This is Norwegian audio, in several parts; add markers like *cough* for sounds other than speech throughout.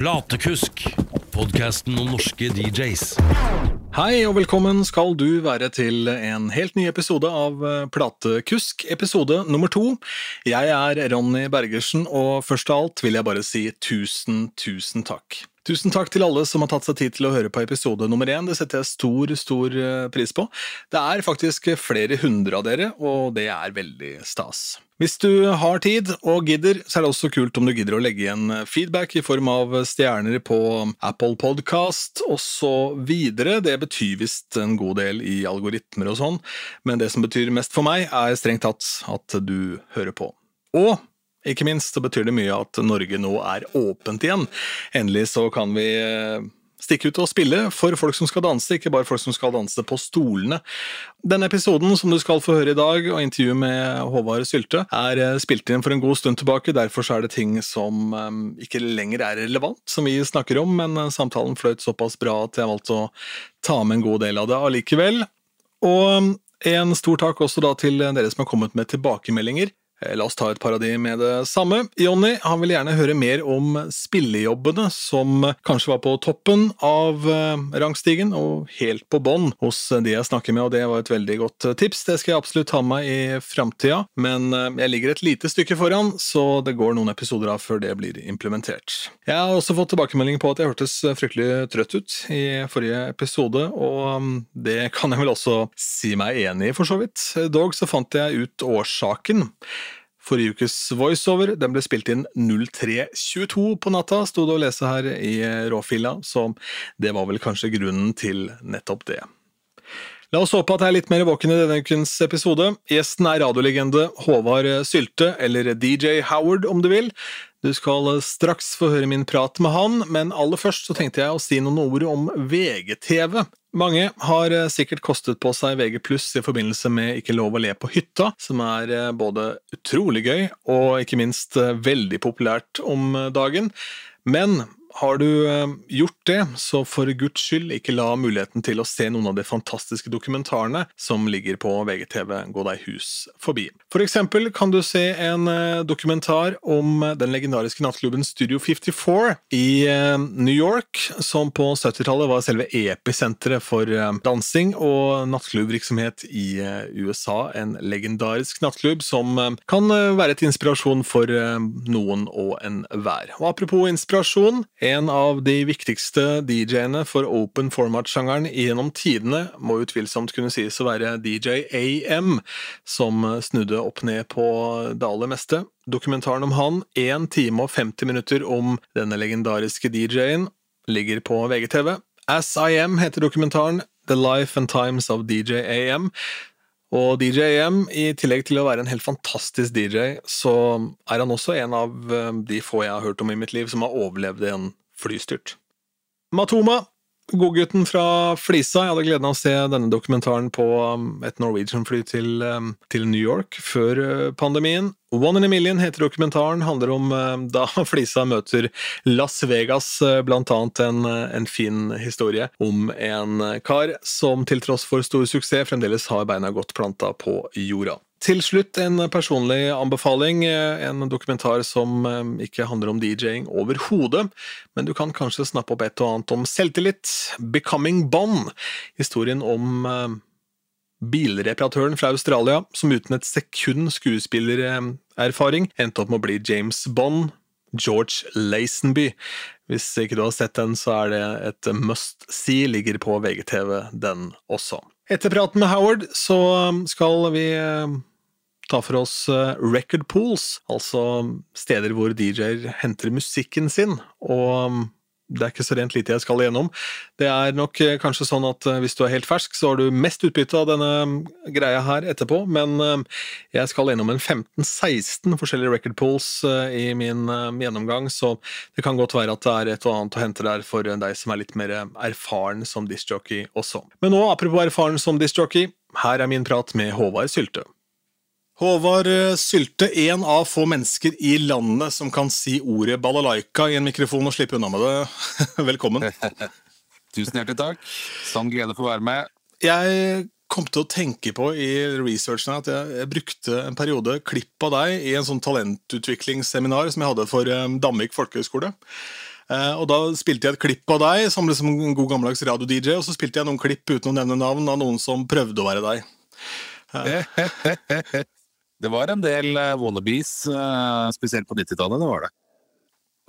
Platekusk, podkasten om norske DJs. Hei og velkommen skal du være til en helt ny episode av eh, Platekusk, episode nummer to. Jeg er Ronny Bergersen, og først av alt vil jeg bare si tusen, tusen takk. Tusen takk til alle som har tatt seg tid til å høre på episode nummer én. Det setter jeg stor, stor eh, pris på. Det er faktisk flere hundre av dere, og det er veldig stas. Hvis du har tid og gidder, så er det også kult om du gidder å legge igjen feedback i form av stjerner på Apple Podcast osv. Det betyr visst en god del i algoritmer og sånn, men det som betyr mest for meg, er strengt tatt at du hører på. Og ikke minst så betyr det mye at Norge nå er åpent igjen. Endelig så kan vi eh, stikke ut og spille for folk som skal danse, ikke bare folk som skal danse på stolene. Denne episoden som du skal få høre i dag, og intervjuet med Håvard Sylte, er eh, spilt inn for en god stund tilbake. Derfor er det ting som um, ikke lenger er relevant, som vi snakker om, men samtalen fløyt såpass bra at jeg valgte å ta med en god del av det allikevel. Og en stor takk også da til dere som har kommet med tilbakemeldinger. Eh, la oss ta et par av de med det samme. Jonny han vil gjerne høre mer om spillejobbene som kanskje var på toppen av eh, rangstigen og helt på bånn hos de jeg snakker med, og det var et veldig godt eh, tips. Det skal jeg absolutt ha med meg i framtida, men jeg ligger et lite stykke foran, så det går noen episoder av før det blir implementert. Jeg har også fått tilbakemelding på at jeg hørtes fryktelig trøtt ut i forrige episode, og mm, det kan jeg vel også si meg enig i, for så vidt. Dog så fant jeg ut årsaken. Forrige ukes voiceover den ble spilt inn 03.22 på natta, sto det å lese her i råfilla, så det var vel kanskje grunnen til nettopp det. La oss håpe at jeg er litt mer våken i denne ukens episode. Gjesten er radiolegende Håvard Sylte, eller DJ Howard om du vil. Du skal straks få høre min prat med han, men aller først så tenkte jeg å si noen ord om VGTV. Mange har sikkert kostet på seg VG pluss i forbindelse med Ikke lov å le på hytta, som er eh, både utrolig gøy og ikke minst eh, veldig populært om dagen. Men har du eh, gjort det, så for guds skyld ikke la muligheten til å se noen av de fantastiske dokumentarene som ligger på VGTV gå deg hus forbi. For eksempel kan du se en eh, dokumentar om den legendariske nattklubben Studio 54 i eh, New York, som på 70-tallet var selve episenteret for dansing og nattklubbvirksomhet i USA. En legendarisk nattklubb som kan være til inspirasjon for noen og enhver. Og apropos inspirasjon, en av de viktigste DJ-ene for open format-sjangeren gjennom tidene må utvilsomt kunne sies å være DJ AM, som snudde opp ned på det aller meste. Dokumentaren om han, 1 time og 50 minutter om denne legendariske DJ-en, ligger på VGTV. As I Am heter dokumentaren The Life and Times of DJ AM, og DJ AM, i tillegg til å være en helt fantastisk DJ, så er han også en av eh, de få jeg har hørt om i mitt liv som har overlevd en flystyrt. Matoma, godgutten fra Flisa. Jeg hadde gleden av å se denne dokumentaren på um, et Norwegian-fly til, um, til, New York før uh, pandemien. One in a Million heter dokumentaren, handler om um, da *laughs* Flisa møter Las Vegas, uh, blant annet en, uh, en fin historie om en kar som til tross for stor suksess fremdeles har beina godt planta på jorda. Til slutt en personlig anbefaling. En dokumentar som eh, ikke handler om DJ-ing overhodet, men du kan kanskje snappe opp et og annet om selvtillit. 'Becoming Bond'. Historien om eh, bilreparatøren fra Australia som uten et sekund skuespillererfaring endte opp med å bli James Bond. George Lazenby. Hvis ikke du har sett den, så er det et must see. Ligger på VGTV, den også. Etter praten med Howard så skal vi eh, ta for oss eh, record pools, altså steder hvor DJ-er henter musikken sin. og mm, det er ikke så rent lite jeg skal igjennom. Det er nok eh, kanskje sånn at eh, hvis du er helt fersk, så har du mest utbytte av denne mm, greia her etterpå, men jeg skal gjennom en 15-16 forskjellige record pools i min gjennomgang, så det kan godt være at det er et og annet å hente der for deg som er litt mer erfaren som discjockey også. Men nå, apropos erfaren som discjockey, her er min prat med Håvard Sylte. Håvard eh, Sylte, en av få mennesker i landet som kan si ordet balalaika i en mikrofon og slippe unna med det. *laughs* Velkommen. *laughs* Tusen hjertelig takk. Sann glede for å være med. Jeg kom til å tenke på i researchen at jeg, jeg brukte en periode klipp av deg i en sånn talentutviklingsseminar som jeg hadde for um, Danvik folkehøgskole. Eh, og da spilte jeg et klipp av deg som liksom en god gammeldags radio-DJ, og så spilte jeg noen klipp uten å nevne navn av noen som prøvde å være deg. *laughs* Det var en del eh, wannabes, eh, spesielt på 90-tallet. det var det.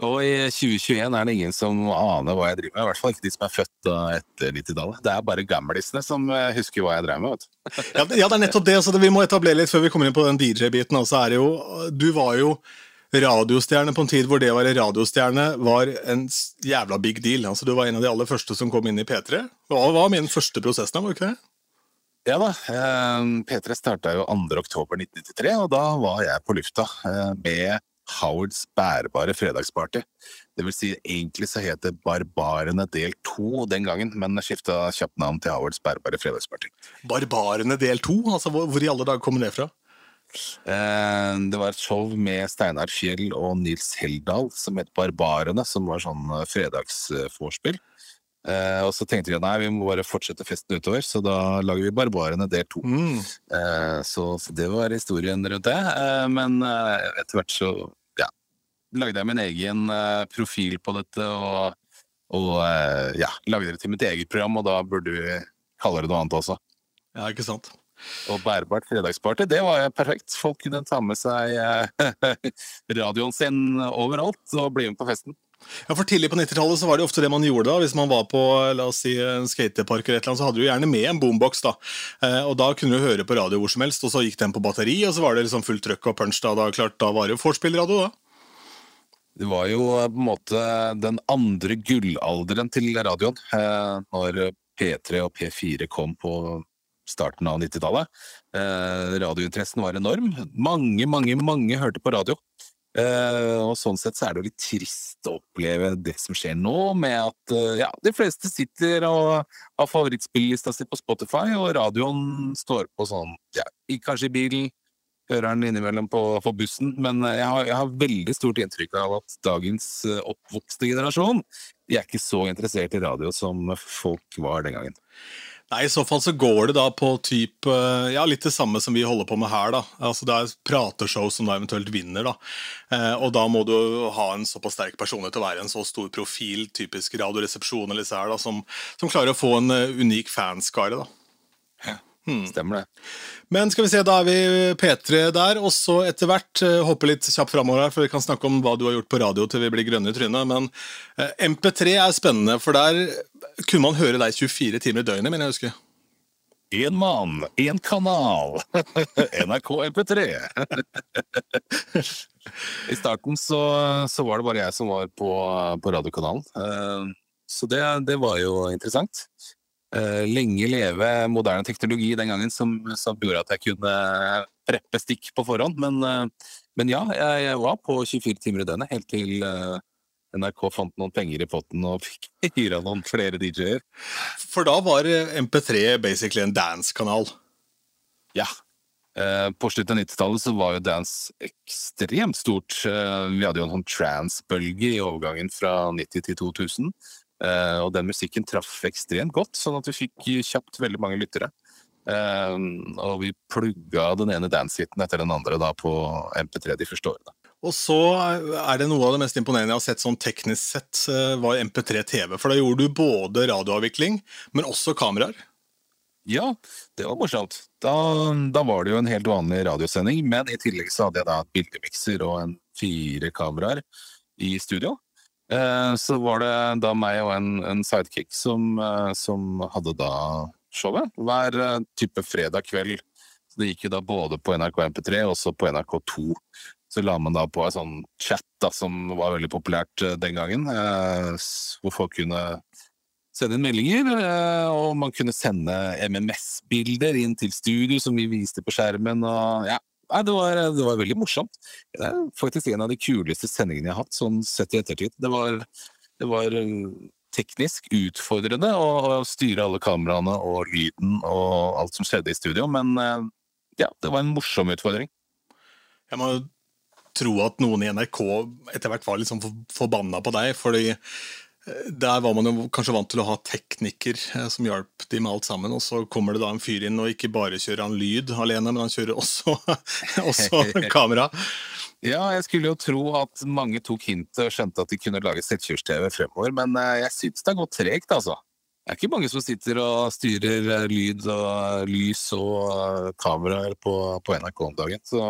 Og i 2021 er det ingen som aner hva jeg driver med. I hvert fall ikke de som er født eh, etter 90-tallet. Det er bare gamlisene som husker hva jeg drev med. *laughs* Ja, det- det er nettopp det. Så det, vi må etablere litt før vi kommer inn på den DJ-biten. Altså, det du var jo radiostjerne på en tid hvor det å være radiostjerne var en jævla big deal. Altså, du var en av de aller første som kom inn i P3. Hva var min første prosessen? da, var det ikke det? Ja da. eh, P3 starta jo 2. oktober 1993, og da var jeg på lufta eh, med Howards bærbare fredagsparty. Det vil si, egentlig så het det Barbarene del 2 den gangen, men skifta kjapt navn til Howards bærbare fredagsparty. Barbarene del to? Altså, hvor, hvor i alle dager kom det fra? Eh, Det var et show med Steinar Fjell og Nils Heldal som het Barbarene, som var sånn fredagsforspill. fredagsvorspill. Eh, og så tenkte vi nei, vi må bare fortsette festen utover, så da lager vi Barbarene del to. Mm. Eh, så, det var historien rundt det. Eh, men eh, etter hvert så ja, lagde jeg min egen eh, profil på dette, og, og eh, ja, lagde det til mitt eget program, og da burde vi kalle det noe annet også. Ja, ikke sant? Og bærbart fredagsparty, det var perfekt. Folk kunne ta med seg *laughs* radioen sin overalt og bli med på festen. Ja, for Tidlig på 90-tallet så var det ofte det man gjorde. da, Hvis man var på la oss si, en skatepark, eller et eller annet, så hadde du gjerne med en boombox. da. Eh, og Da kunne du høre på radio hvor som helst, og så gikk den på batteri, og så var det liksom fullt trøkk og punch. Da da, klart, da var det jo vorspiel-radio, da. Det var jo eh, på en måte den andre gullalderen til radioen, eh, når P3 og P4 kom på starten av 90-tallet. Eh, radiointeressen var enorm. Mange, mange, mange hørte på radio. Eh, og sånn sett så er det jo litt trist å oppleve det som skjer nå, med at uh, ja, de fleste sitter og har favorittspillelista si på Spotify, og radioen står på sånn, ja, kanskje i bilen, hører den innimellom på, på bussen, men eh, jeg har, jeg har veldig stort inntrykk av at dagens oppvokste generasjon, de er ikke så interessert i radio som folk var den gangen. Nei, I så fall så går det da på typ, eh, ja, litt det samme som vi holder på med her. da. Altså Det er prateshow som da eventuelt vinner. da. Eh, og da må du ha en såpass sterk personlighet til å være en så stor profil, typisk Radioresepsjon eller her, da, som, som klarer å få en eh, unik fanskare. da. Stemmer det? Men skal vi se, da er vi P3 der, og så etter hvert eh, hoppe litt kjapt framover her, for vi kan snakke om hva du har gjort på radio til vi blir grønne i trynet. Men eh, MP3 er spennende, for der kunne man høre deg 24 timer i døgnet, mener jeg husker. Én mann, én kanal. *laughs* NRK MP3. I starten så, så var det bare jeg som var på, på radiokanalen. Eh, Så det, det var jo interessant. Eh, Lenge leve moderne teknologi den gangen som, som gjorde at jeg kunne preppe stikk på forhånd. Men, eh, men ja, jeg, jeg var på 24 timer i døgnet helt til NRK fant noen penger i potten og fikk *laughs* hyra noen flere DJ-er. For da var eh, MP3 basically en dance-kanal. Ja. Eh, på slutten av 90-tallet så var jo dance ekstremt stort. Eh, vi hadde jo en sånn trans-bølge i overgangen fra 90 til 2000. Eh, og den musikken traff ekstremt godt, sånn at vi fikk kjapt veldig mange lyttere. Eh, og vi plugga den ene dance-hiten etter den andre da på MP3 de første årene. Og så er det noe av det mest imponerende jeg har sett sånn teknisk sett, eh, var MP3 TV. For da gjorde du både radioavvikling, men også kameraer. Ja, det var morsomt. Da, da var det jo en helt vanlig radiosending, men i tillegg så hadde jeg da et bildemikser og en fire kameraer i studio. Eh, så var det da meg og en, en sidekick som, eh, som hadde da showet hver type fredag kveld. Så det gikk jo da både på NRK MP3 og også på NRK2. Så la man da på en sånn chat da, som var veldig populært eh, den gangen, eh, hvor folk kunne sende inn meldinger, eh, og man kunne sende MMS-bilder inn til studio som vi viste på skjermen. og ja, det, var, det var veldig morsomt. Det er faktisk en av de kuleste sendingene jeg har hatt, sånn sett i ettertid. Det var, det var teknisk utfordrende å, styre alle kameraene og lyden og alt som skjedde i studio, men ja, det var en morsom utfordring. Jeg må tro at noen i NRK etter hvert var litt sånn forbanna på deg, fordi eh, der var man jo kanskje vant til å ha tekniker eh, som hjalp de med alt sammen, og så kommer det da en fyr inn og ikke bare kjører han lyd alene, men han kjører også, *laughs* også *laughs* kamera. Ja, jeg skulle jo tro at mange tok hintet og skjønte at de kunne lage selvkjørs-TV fremover, men eh, jeg syns det har gått tregt, altså. Det er ikke mange som sitter og styrer lyd og lys og kameraer på, på NRK om dagen, så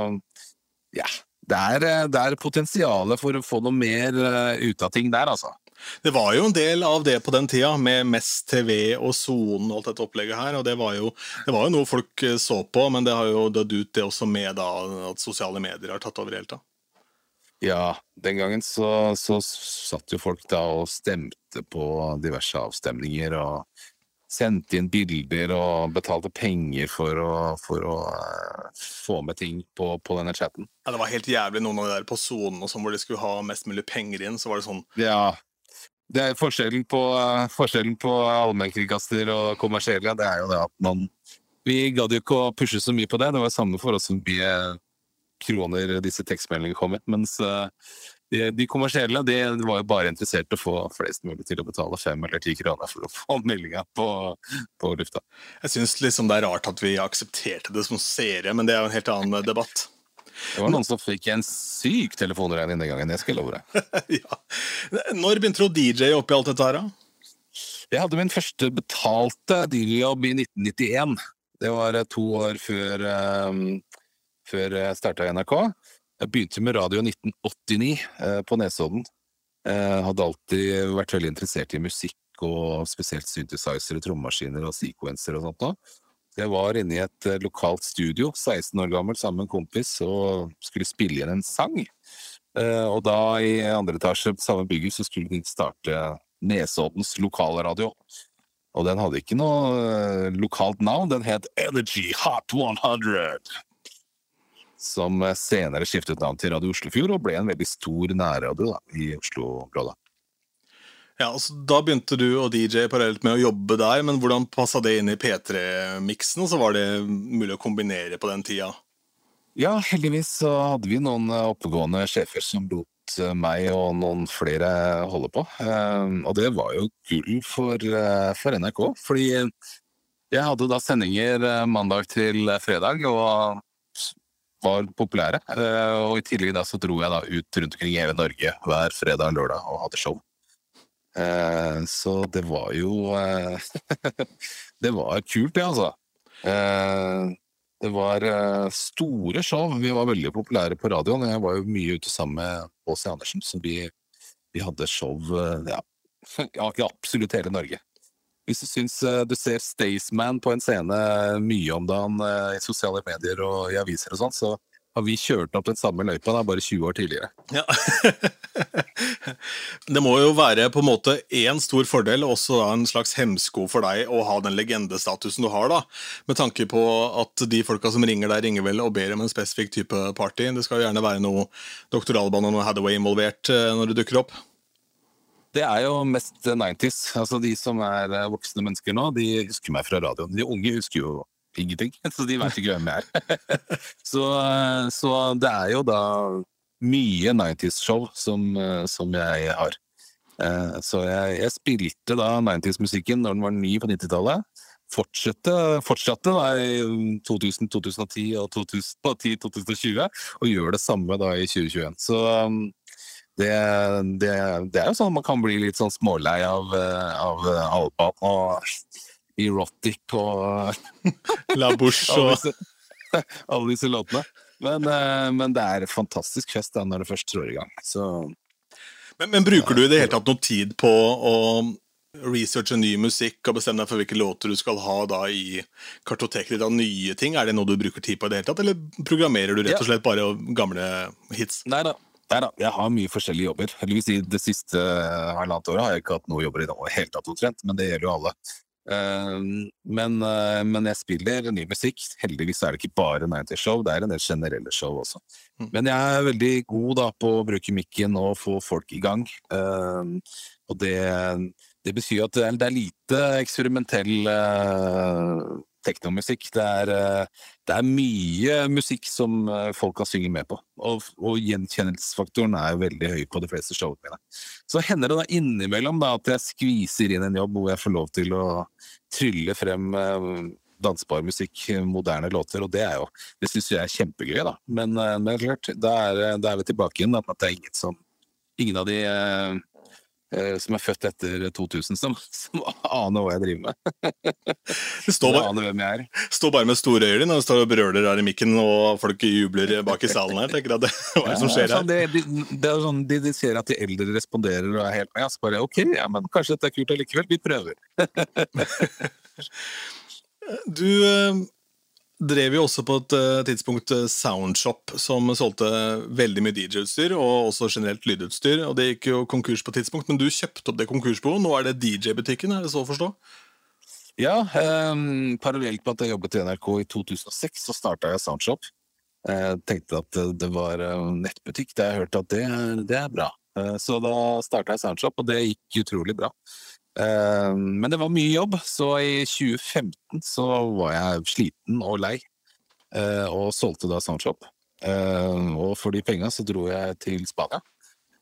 ja. Det er, eh, det er potensialet for å få noe mer eh, ut av ting der, altså. Det var jo en del av det på den tida, med Mest TV og Sonen og alt dette opplegget her. og Det var jo, det var jo noe folk eh, så på, men det har jo dødd ut, det også med da, at sosiale medier har tatt over helt. da. Ja, den gangen så, så satt jo folk da og stemte på diverse avstemninger og sendte inn bilder og betalte penger for å, for å eh, få med ting på, på denne chatten. Ja, Det var helt jævlig noen av de der på Sonen sånn, hvor de skulle ha mest mulig penger inn. så var det sånn, Ja, det er forskjellen på, eh, forskjellen på allmennkringkaster og kommersielle, det er jo det at man Vi gadd jo ikke å pushe så mye på det. Det var samme for oss som mye kroner disse tekstmeldingene kom inn. Mens eh, de, de kommersielle de var jo bare interessert i å få flest mulig til å betale fem eller ti kroner for å få meldinga på, på lufta. Jeg syns liksom det er rart at vi aksepterte det som seere, men det er jo en helt annen debatt. Det var noen som fikk en syk telefonregning den gangen, det skal jeg love deg. *laughs* ja. Når begynte du å DJ oppi alt dette her, da? Jeg hadde min første betalte DJ-jobb i 1991. Det var eh, to år før, um, før jeg starta i NRK. Jeg begynte med radio i 1989 eh, på Nesodden. Jeg hadde alltid vært veldig interessert i musikk, og spesielt synthesizere, trommemaskiner og sequencer og sånt. Da. Jeg var inne i et eh, lokalt studio, 16 år gammel, sammen med en kompis, og skulle spille igjen en sang. Eh, Og da, i andre etasje på samme bygget, så skulle de starte Nesoddens lokalradio. Og den hadde ikke noe eh, lokalt navn, den het Energy Hot 100. Som senere skiftet navn til Radio Oslofjord, og ble en veldig stor nærradio da, i Oslo-området. Ja, altså, Da begynte du og DJ parallelt med å jobbe der, men hvordan passa det inn i P3-miksen? Så var det mulig å kombinere på den tida? Ja, heldigvis så hadde vi noen eh, oppegående sjefer som lot eh, meg og noen flere holde på. Eh, Og det var jo gull for, eh, for NRK, fordi jeg hadde da sendinger mandag til fredag og var populære. Eh, Og i tillegg da så dro jeg da ut rundt omkring i hele Norge hver fredag og lørdag og hadde show. Eh, Så det var jo eh, *laughs* Det var kult, det, altså. Det var store show. Vi var veldig populære på radioen. Jeg var jo mye ute sammen med Åse Andersen, så vi, vi hadde show *laughs* ja, i absolutt hele Norge. Hvis du syns eh, du ser Staysman på en scene mye om dagen eh, i sosiale medier og i aviser og sånn, så har vi kjørt opp den samme løypa da, bare 20 år tidligere. Ja. *laughs* det må jo være på en måte én stor fordel, og også en slags hemsko for deg å ha den legendestatusen du har, da. Med tanke på at de folka som ringer deg, ringer vel og ber om en spesifikk type party. Det skal jo gjerne være noe Dr. Alban og noe Hathaway involvert eh, når du dukker opp. Det er jo mest 90s. Altså De som er eh, voksne mennesker nå, de husker meg fra radioen. De unge husker jo ingenting, *laughs* så de vet ikke hvem jeg er. *laughs* så, eh, så det er jo da mye 90s-show som, eh, som jeg har. Så jeg, jeg spilte da 90s-musikken når den var ny på 90-tallet. Fortsatte, fortsatte da i 2000, 2010 og 2010-2020, og gjør det samme da i 2021. Så um, det, det, det er jo sånn man kan bli litt sånn smålei av, eh, av eh, Alban og Erotic og *laughs* La alle og disse, *laughs* alle disse låtene. Men, eh, men det er fantastisk fest da, når det først trår i gang. Så men, men bruker du i det hele tatt noe tid på å researche ny musikk og bestemme deg for hvilke låter du skal ha da i kartoteket av nye ting? Er det noe du bruker tid på i det hele tatt, eller programmerer du rett og slett bare gamle hits? Nei da. Nei da, jeg har mye forskjellige jobber. Heldigvis i det siste eh, halvannet året har jeg ikke hatt noen jobber i det hele tatt omtrent, men det gjelder jo alle. Eh, Men, eh, men jeg spiller ny musikk. Heldigvis er det ikke bare 90-show, det er en del generelle show også. Mm. Men jeg er veldig god da på å bruke mikken og få folk i gang. Eh, Og det, det betyr at det er, er lite eksperimentell eh, teknomusikk. Det er, eh, det er mye musikk som eh, folk kan synge med på. Og, og gjenkjennelsesfaktoren er jo veldig høy på de fleste showene mine. Så hender det da innimellom da at jeg skviser inn en jobb hvor jeg får lov til å trylle frem eh, dansbar musikk, moderne låter, og det er jo Det syns jeg er kjempegøy, da. Men, men klart, da er, er vi tilbake igjen, at det er ingen som Ingen av de som er født etter 2000 som, som aner hva jeg driver med. *laughs* Det står bare, aner hvem jeg er. står bare med store øyne når du står og brøler her i mikken, og folk jubler bak i salen her. tenker jeg det, *laughs* Hva er det som skjer her? Ja, det, de, det er sånn, de, de ser at de eldre responderer og er helt. Ja, så bare ok, ja, men kanskje dette er kult allikevel. Vi prøver. *laughs* Du eh, drev jo også på et eh, tidspunkt eh, Soundshop, som solgte veldig mye DJ-utstyr, og også generelt lydutstyr. og Det gikk jo konkurs på et tidspunkt, men du kjøpte opp det konkursboet. Nå er det DJ-butikken, er det så å forstå? Ja, um, parallelt med at jeg jobbet i NRK i 2006, så starta jeg Soundshop. Jeg tenkte at det var eh, nettbutikk, da jeg hørte at det, det er bra. Eh, Så da starta jeg Soundshop, og det gikk utrolig bra. Eh, Men det var mye jobb, så i 2015 så var jeg sliten og lei, eh, og solgte da Soundshop. Eh, Og for de penga så dro jeg til Spania.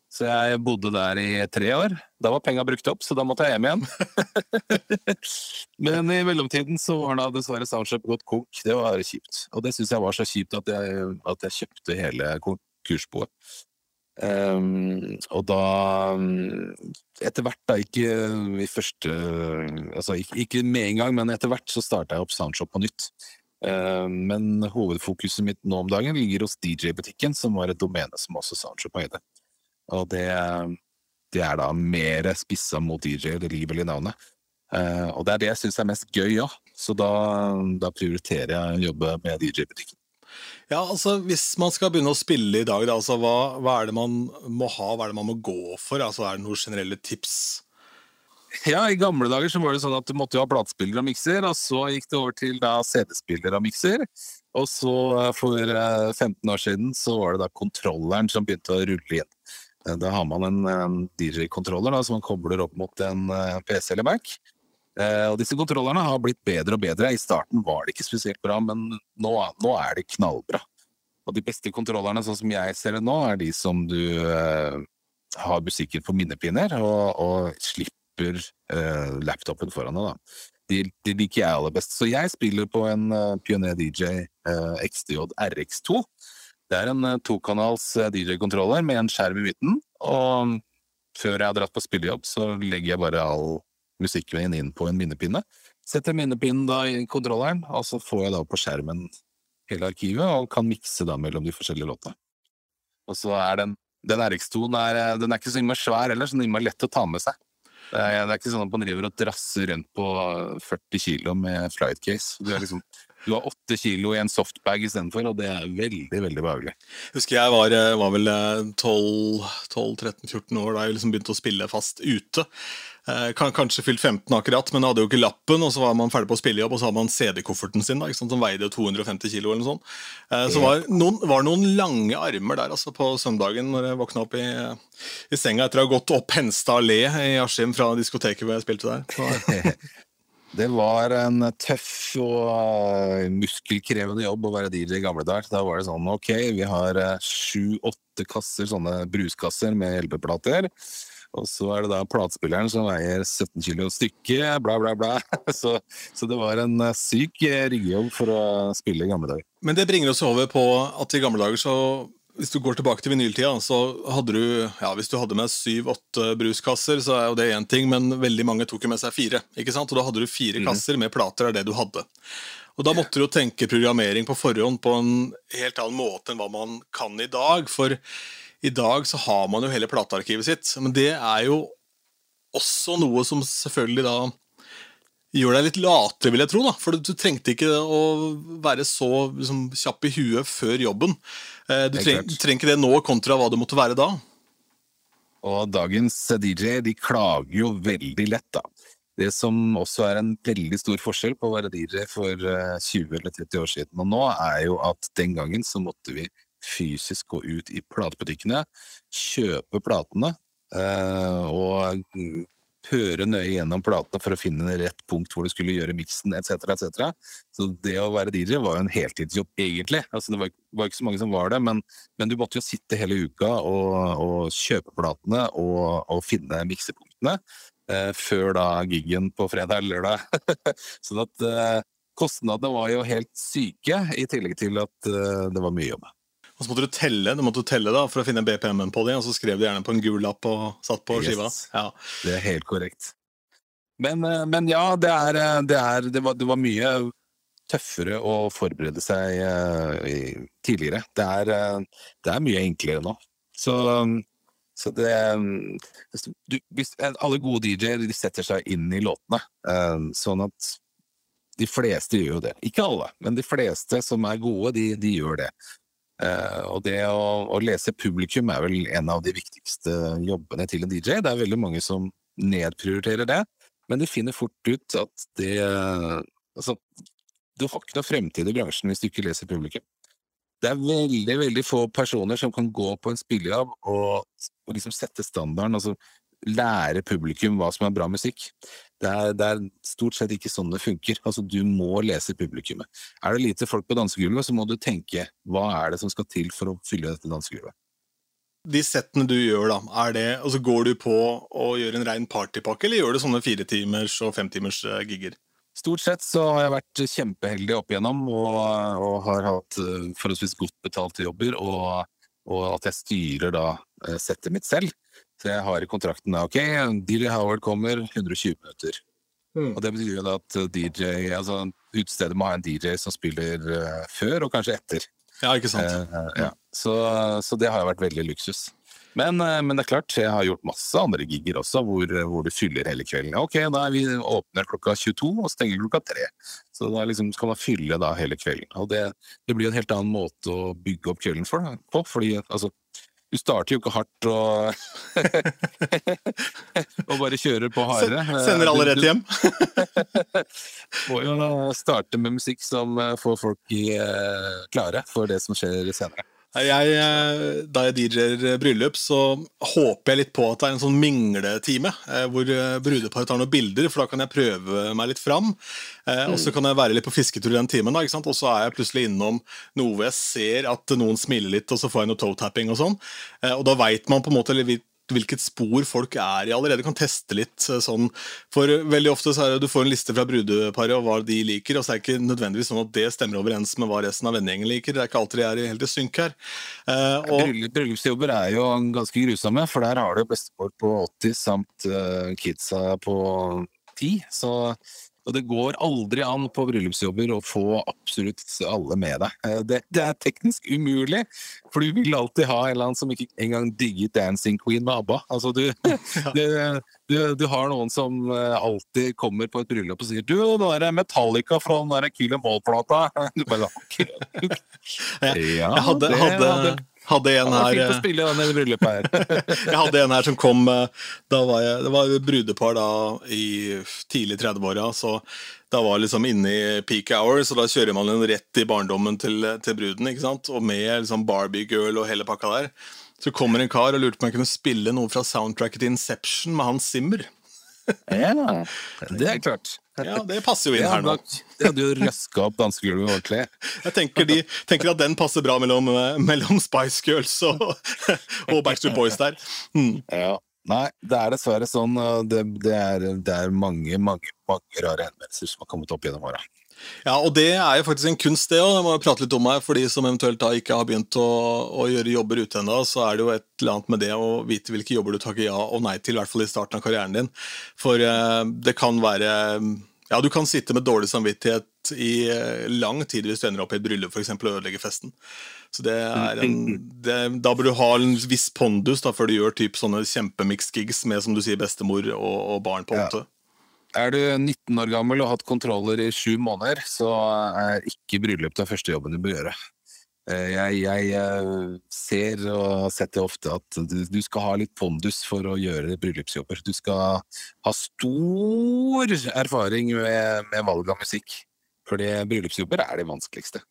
Så jeg bodde der i tre år. Da var penga brukt opp, så da måtte jeg hjem igjen. *laughs* Men i mellomtiden så var da dessverre Soundshop gått konk. Det var kjipt. Og det syns jeg var så kjipt at jeg, at jeg kjøpte hele konkursboet. Um, og da um, Etter hvert, da, ikke i første Altså ikke, med en gang, men etter hvert så starta jeg opp Soundshop på nytt. Um, men hovedfokuset mitt nå om dagen ligger hos DJ-butikken, som var et domene som også Soundshop eide. Og det, det er da mer spissa mot DJ, det ligger vel i navnet. Uh, og det er det jeg syns er mest gøy òg, så da, da prioriterer jeg å jobbe med DJ-butikken. Ja, altså Hvis man skal begynne å spille i dag, da, altså, hva, hva er det man må ha, hva er det man må gå for? Altså, Er det noen generelle tips? Ja, i gamle dager så var det sånn at du måtte jo ha platespiller og mikser, og så gikk det over til da CD-spiller og mikser. Og så eh, for eh, 15 år siden så var det da kontrolleren som begynte å rulle inn. Eh, Da har man en, DJ-kontroller som man kobler opp mot en eh, PC eller Mac. Eh, og disse kontrollerne har blitt bedre og bedre. I starten var det ikke spesielt bra, men nå, nå er det knallbra. Og de beste kontrollerne, sånn som jeg ser det nå, er de som du eh, har musikken på minnepinner, og, og slipper eh, laptopen foran deg. da. De, de liker jeg aller best. Så jeg spiller på en uh, Pioner DJ uh, XDJ RX2. Det er en uh, tokanals uh, DJ-kontroller med en skjerm i midten. Og før jeg har dratt på spillejobb, så legger jeg bare all musikken min inn på en minnepinne. Setter minnepinnen da i kontrolleren, og så får jeg da på skjermen hele arkivet, og kan mikse da mellom de forskjellige låtene. Og så er den den RX2-en er, eh, den er ikke så innmari svær heller, så den er lett å ta med seg. Det er, det er ikke sånn at man driver og drasser rundt på 40 kilo med flightcase. Du, er liksom, du har 8 kilo i en softbag istedenfor, og det er veldig, veldig behagelig. Husker jeg var, eh, var vel 12-13-14 år da jeg liksom begynte å spille fast ute. Eh, kan, kanskje fylt 15 akkurat, men hadde jo ikke lappen, og så var man ferdig på spillejobb, og så hadde man CD-kofferten sin da, som veide 250 kilo eller noe sånt. Eh, så var noen, var noen lange armer der altså, på søndagen når jeg våkna opp i, i senga etter å ha gått opp Henstad allé i Askim fra diskoteket hvor jeg spilte der. *laughs* Det var en tøff og eh, muskelkrevende jobb å være DJ i gamle dager. Da var det sånn ok, vi har sju-åtte kasser, sånne bruskasser med LP-plater. Og så er det da platespilleren som veier 17 kilo stykket, bla, bla, bla. *laughs* Så, så det var en eh, syk eh, riggejobb for å spille i gamle dager. Men det bringer oss over på at i gamle dager så hvis du går tilbake til vinyltida, så hadde du ja, hvis du hadde med syv-åtte bruskasser, så er jo det én ting, men veldig mange tok jo med seg fire. ikke sant? Og da hadde du fire kasser med plater, er det du hadde. Og da måtte du jo tenke programmering på forhånd på en helt annen måte enn hva man kan i dag. For i dag så har man jo hele platearkivet sitt, men det er jo også noe som selvfølgelig da gjør deg litt latere, vil jeg tro. da, For du trengte ikke å være så liksom, kjapp i huet før jobben. Eh, Du, trenger treng, ikke det nå kontra hva det måtte være da. Og dagens DJ de klager jo veldig lett, da. Det som også er en veldig stor forskjell på å være DJ for eh, 20 eller 30 år siden og nå, er jo at den gangen så måtte vi fysisk gå ut i platebutikkene, kjøpe platene eh, og høre nøye gjennom platene for å finne rett punkt hvor du skulle gjøre miksen etc. etc. Så det å være DJ var jo en heltidsjobb, egentlig. Altså, det var, var ikke så mange som var det, men, men du måtte jo sitte hele uka og, og kjøpe platene og, og finne miksepunktene eh, før da giggen på fredag eller lørdag. *laughs* sånn at eh, kostnadene var jo helt syke, i tillegg til at eh, det var mye jobb. Og så måtte du telle du måtte telle da, for å finne BPM-en på dem, og så skrev du gjerne på en gul lapp og satt på Yes. skiva. Ja. Det er helt korrekt. Men, eh, men ja, det, er, eh, det, er, det, var, det var mye tøffere å forberede seg eh, i- tidligere. Det er, det er mye enklere nå. Så, um, så det um, du, hvis, Alle gode DJ-er de setter seg inn i låtene, eh, sånn at de fleste gjør jo det. Ikke alle, men de fleste som er gode, de, de gjør det. Eh, og det å, å lese publikum er vel en av de viktigste jobbene til en DJ. Det er veldig mange som nedprioriterer det, men de finner fort ut at det Altså, du har ikke noe fremtid i bransjen hvis du ikke leser publikum. Det er veldig, veldig få personer som kan gå på en spillejobb og, og liksom sette standarden, altså lære publikum hva som er bra musikk. Det er, det er stort sett ikke sånn det funker. Altså, du må lese publikummet. Er det lite folk på dansegulvet, så må du tenke hva er det som skal til for å fylle dette dansegulvet. De settene du gjør, da, er det, altså går du på å gjøre en rein partypakke, eller gjør du sånne firetimers og femtimers eh, gigger? Stort sett så har jeg vært kjempeheldig opp igjennom og, og har hatt eh, forholdsvis godt betalte jobber, og, og at jeg styrer da eh, settet mitt selv. Så jeg har i kontrakten da, ok, DJ Howard kommer 120 minutter. Mm. Og det betyr jo da at DJ, altså utestedet må ha en DJ som spiller uh, før og kanskje etter. Ja, ikke sant? Uh, ja. så, så det har jo vært veldig luksus. Men, uh, men det er klart, jeg har gjort masse andre gigger også, hvor, hvor du fyller hele kvelden. Ok, da vi åpner klokka 22 og stenger klokka 3. Så da liksom skal man fylle da hele kvelden. Og det, det blir en helt annen måte å bygge opp kvelden for, på, fordi altså, du starter jo ikke hardt og, *laughs* og bare kjører på hardere. Sender alle rett hjem? *laughs* må jo starte med musikk som får folk i, eh, klare for det som skjer senere. Jeg, eh, da jeg DJ-er bryllup, så håper jeg litt på at det er en sånn mingletime, eh, hvor eh, brudeparet tar noen bilder, for da kan jeg prøve meg litt fram. Eh, Og så kan jeg være litt på fisketur den timen, da, og så er jeg plutselig innom noe hvor jeg ser at noen smiler litt, og så får jeg noe toe-tapping og sånn. Eh, Og da veit man på en måte hvil- hvilket spor folk er i allerede. Kan teste litt eh, sånn. For veldig ofte så er det du får en liste fra brudeparet og hva de liker, og så er det ikke nødvendigvis sånn at det stemmer overens med hva resten av vennegjengen liker. Det er ikke alltid de er helt i synk her. Eh, og, Bryllupsjobber er jo ganske grusomme, for der har du bestemor på 80 samt uh, kidsa på 10. Så, og det går aldri an på bryllupsjobber å få absolutt alle med deg. Eh, Det, det er teknisk umulig, for du vil alltid ha en eller annen som ikke engang digger Dancing Queen med ABBA. Altså, du, *laughs* *laughs* du, du, du har noen som eh, alltid kommer på et bryllup og sier Du, nå er det Metallica fra den der Kill 'em All-plata. *laughs* Du bare. Ja, jeg hadde, hadde, hadde en her fint å eh, spille den i bryllupet her. *laughs* Jeg hadde en her som kom eh, da var jeg, Det var et brudepar da i tidlig 30-åra. Så da var jeg liksom inne i peak hour, så da kjører man den rett i barndommen til, til bruden. ikke sant? Og med liksom Barbie-girl og hele pakka der. Så kommer en kar og lurte på om jeg kunne spille noe fra soundtracket til Inception med Hans Zimmer. Ja, det er klart. Ja, Det passer jo inn her nå. det hadde jo røska opp danskegulvet ordentlig. Jeg tenker, de, tenker at den passer bra mellom, eh, mellom Spice Girls og, *laughs* og Backstreet Boys der. Mm. Ja. Nei, det er dessverre sånn. Det, det, er, det er mange, mange, mange rare henvendelser som har kommet opp gjennom åra. Ja, og det er jo faktisk en kunst, det òg. Jeg må prate litt om meg. For de som eventuelt da ikke har begynt å, å gjøre jobber ute ennå, så er det jo et eller annet med det å vite hvilke jobber du takker ja og nei til, i hvert fall i starten av karrieren din. For eh, det kan være Ja, du kan sitte med dårlig samvittighet i eh, lang tid hvis du ender opp i et bryllup for eksempel, og ødelegger festen. Så det er en, det, Da bør du ha en viss pondus da, før du gjør typ sånne kjempemix-gigs med som du sier, bestemor og, og barn på Ja. åtte. Er du 19 år gammel og har hatt kontroller i sju måneder, så er ikke bryllup den første jobben du bør gjøre. Eh, Jeg, jeg eh, ser og har sett det ofte at du, skal ha litt pondus for å gjøre bryllupsjobber. Du skal ha stor erfaring med, med valg av musikk. Fordi bryllupsjobber er det vanskeligste.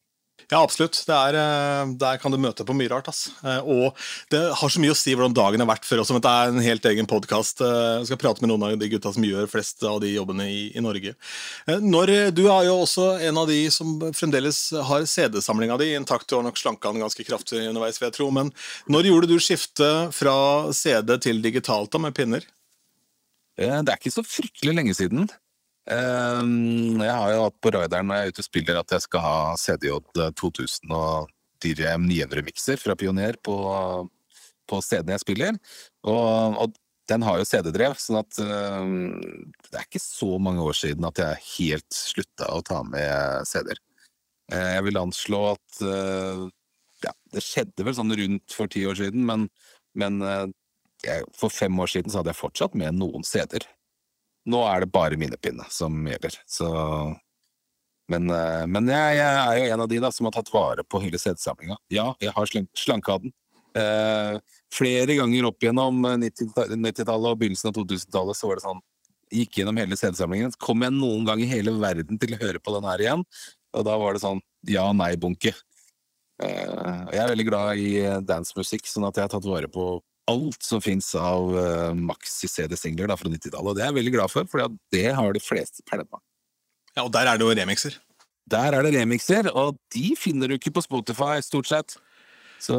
Ja, absolutt. Er, eh, der kan du møte på mye rart. ass. Eh, Og det har så mye å si hvordan dagen har vært før også. men Det er en helt egen podkast. Jeg skal prate med noen av de gutta som gjør flest av de jobbene i, i Norge. Eh, Når, du er jo også en av de som fremdeles har CD-samlinga di intakt. Du har nok slanka den ganske kraftig underveis, vil jeg tro. Men når gjorde du skiftet fra CD til digitalt da, med pinner? Eh, Det er ikke så fryktelig lenge siden. Ehm, jeg har jo hatt på rideren når jeg er ute og spiller at jeg skal ha CDJ 2000 og DRM 900 mikser fra Pioner på, på CD-en jeg spiller. Og, og den har jo CD-drev, sånn at uh, det er ikke så mange år siden at jeg helt slutta å ta med CD-er. Uh, jeg vil anslå at uh, ja, det skjedde vel sånn rundt for ti år siden, men, men jeg, for fem år siden så hadde jeg fortsatt med noen CD-er. Nå er det bare minnepinne som gjelder, så Men, men jeg, jeg, er jo en av de da som har tatt vare på hele CD-samlinga. Ja, jeg har slanka den. Eh, flere ganger opp gjennom 90-tallet og begynnelsen av 2000-tallet så var det sånn Gikk gjennom hele CD-samlingen. Kom jeg noen gang i hele verden til å høre på den her igjen? Og da var det sånn ja-nei-bunke. Eh, jeg er veldig glad i dancemusikk, sånn at jeg har tatt vare på alt som fins av uh, maxi-CD-singler fra 90-tallet. Og det er jeg veldig glad for, for det har de fleste pælma. Ja, og der er det jo remixer. Der er det remixer, og de finner du ikke på Spotify, stort sett. Så,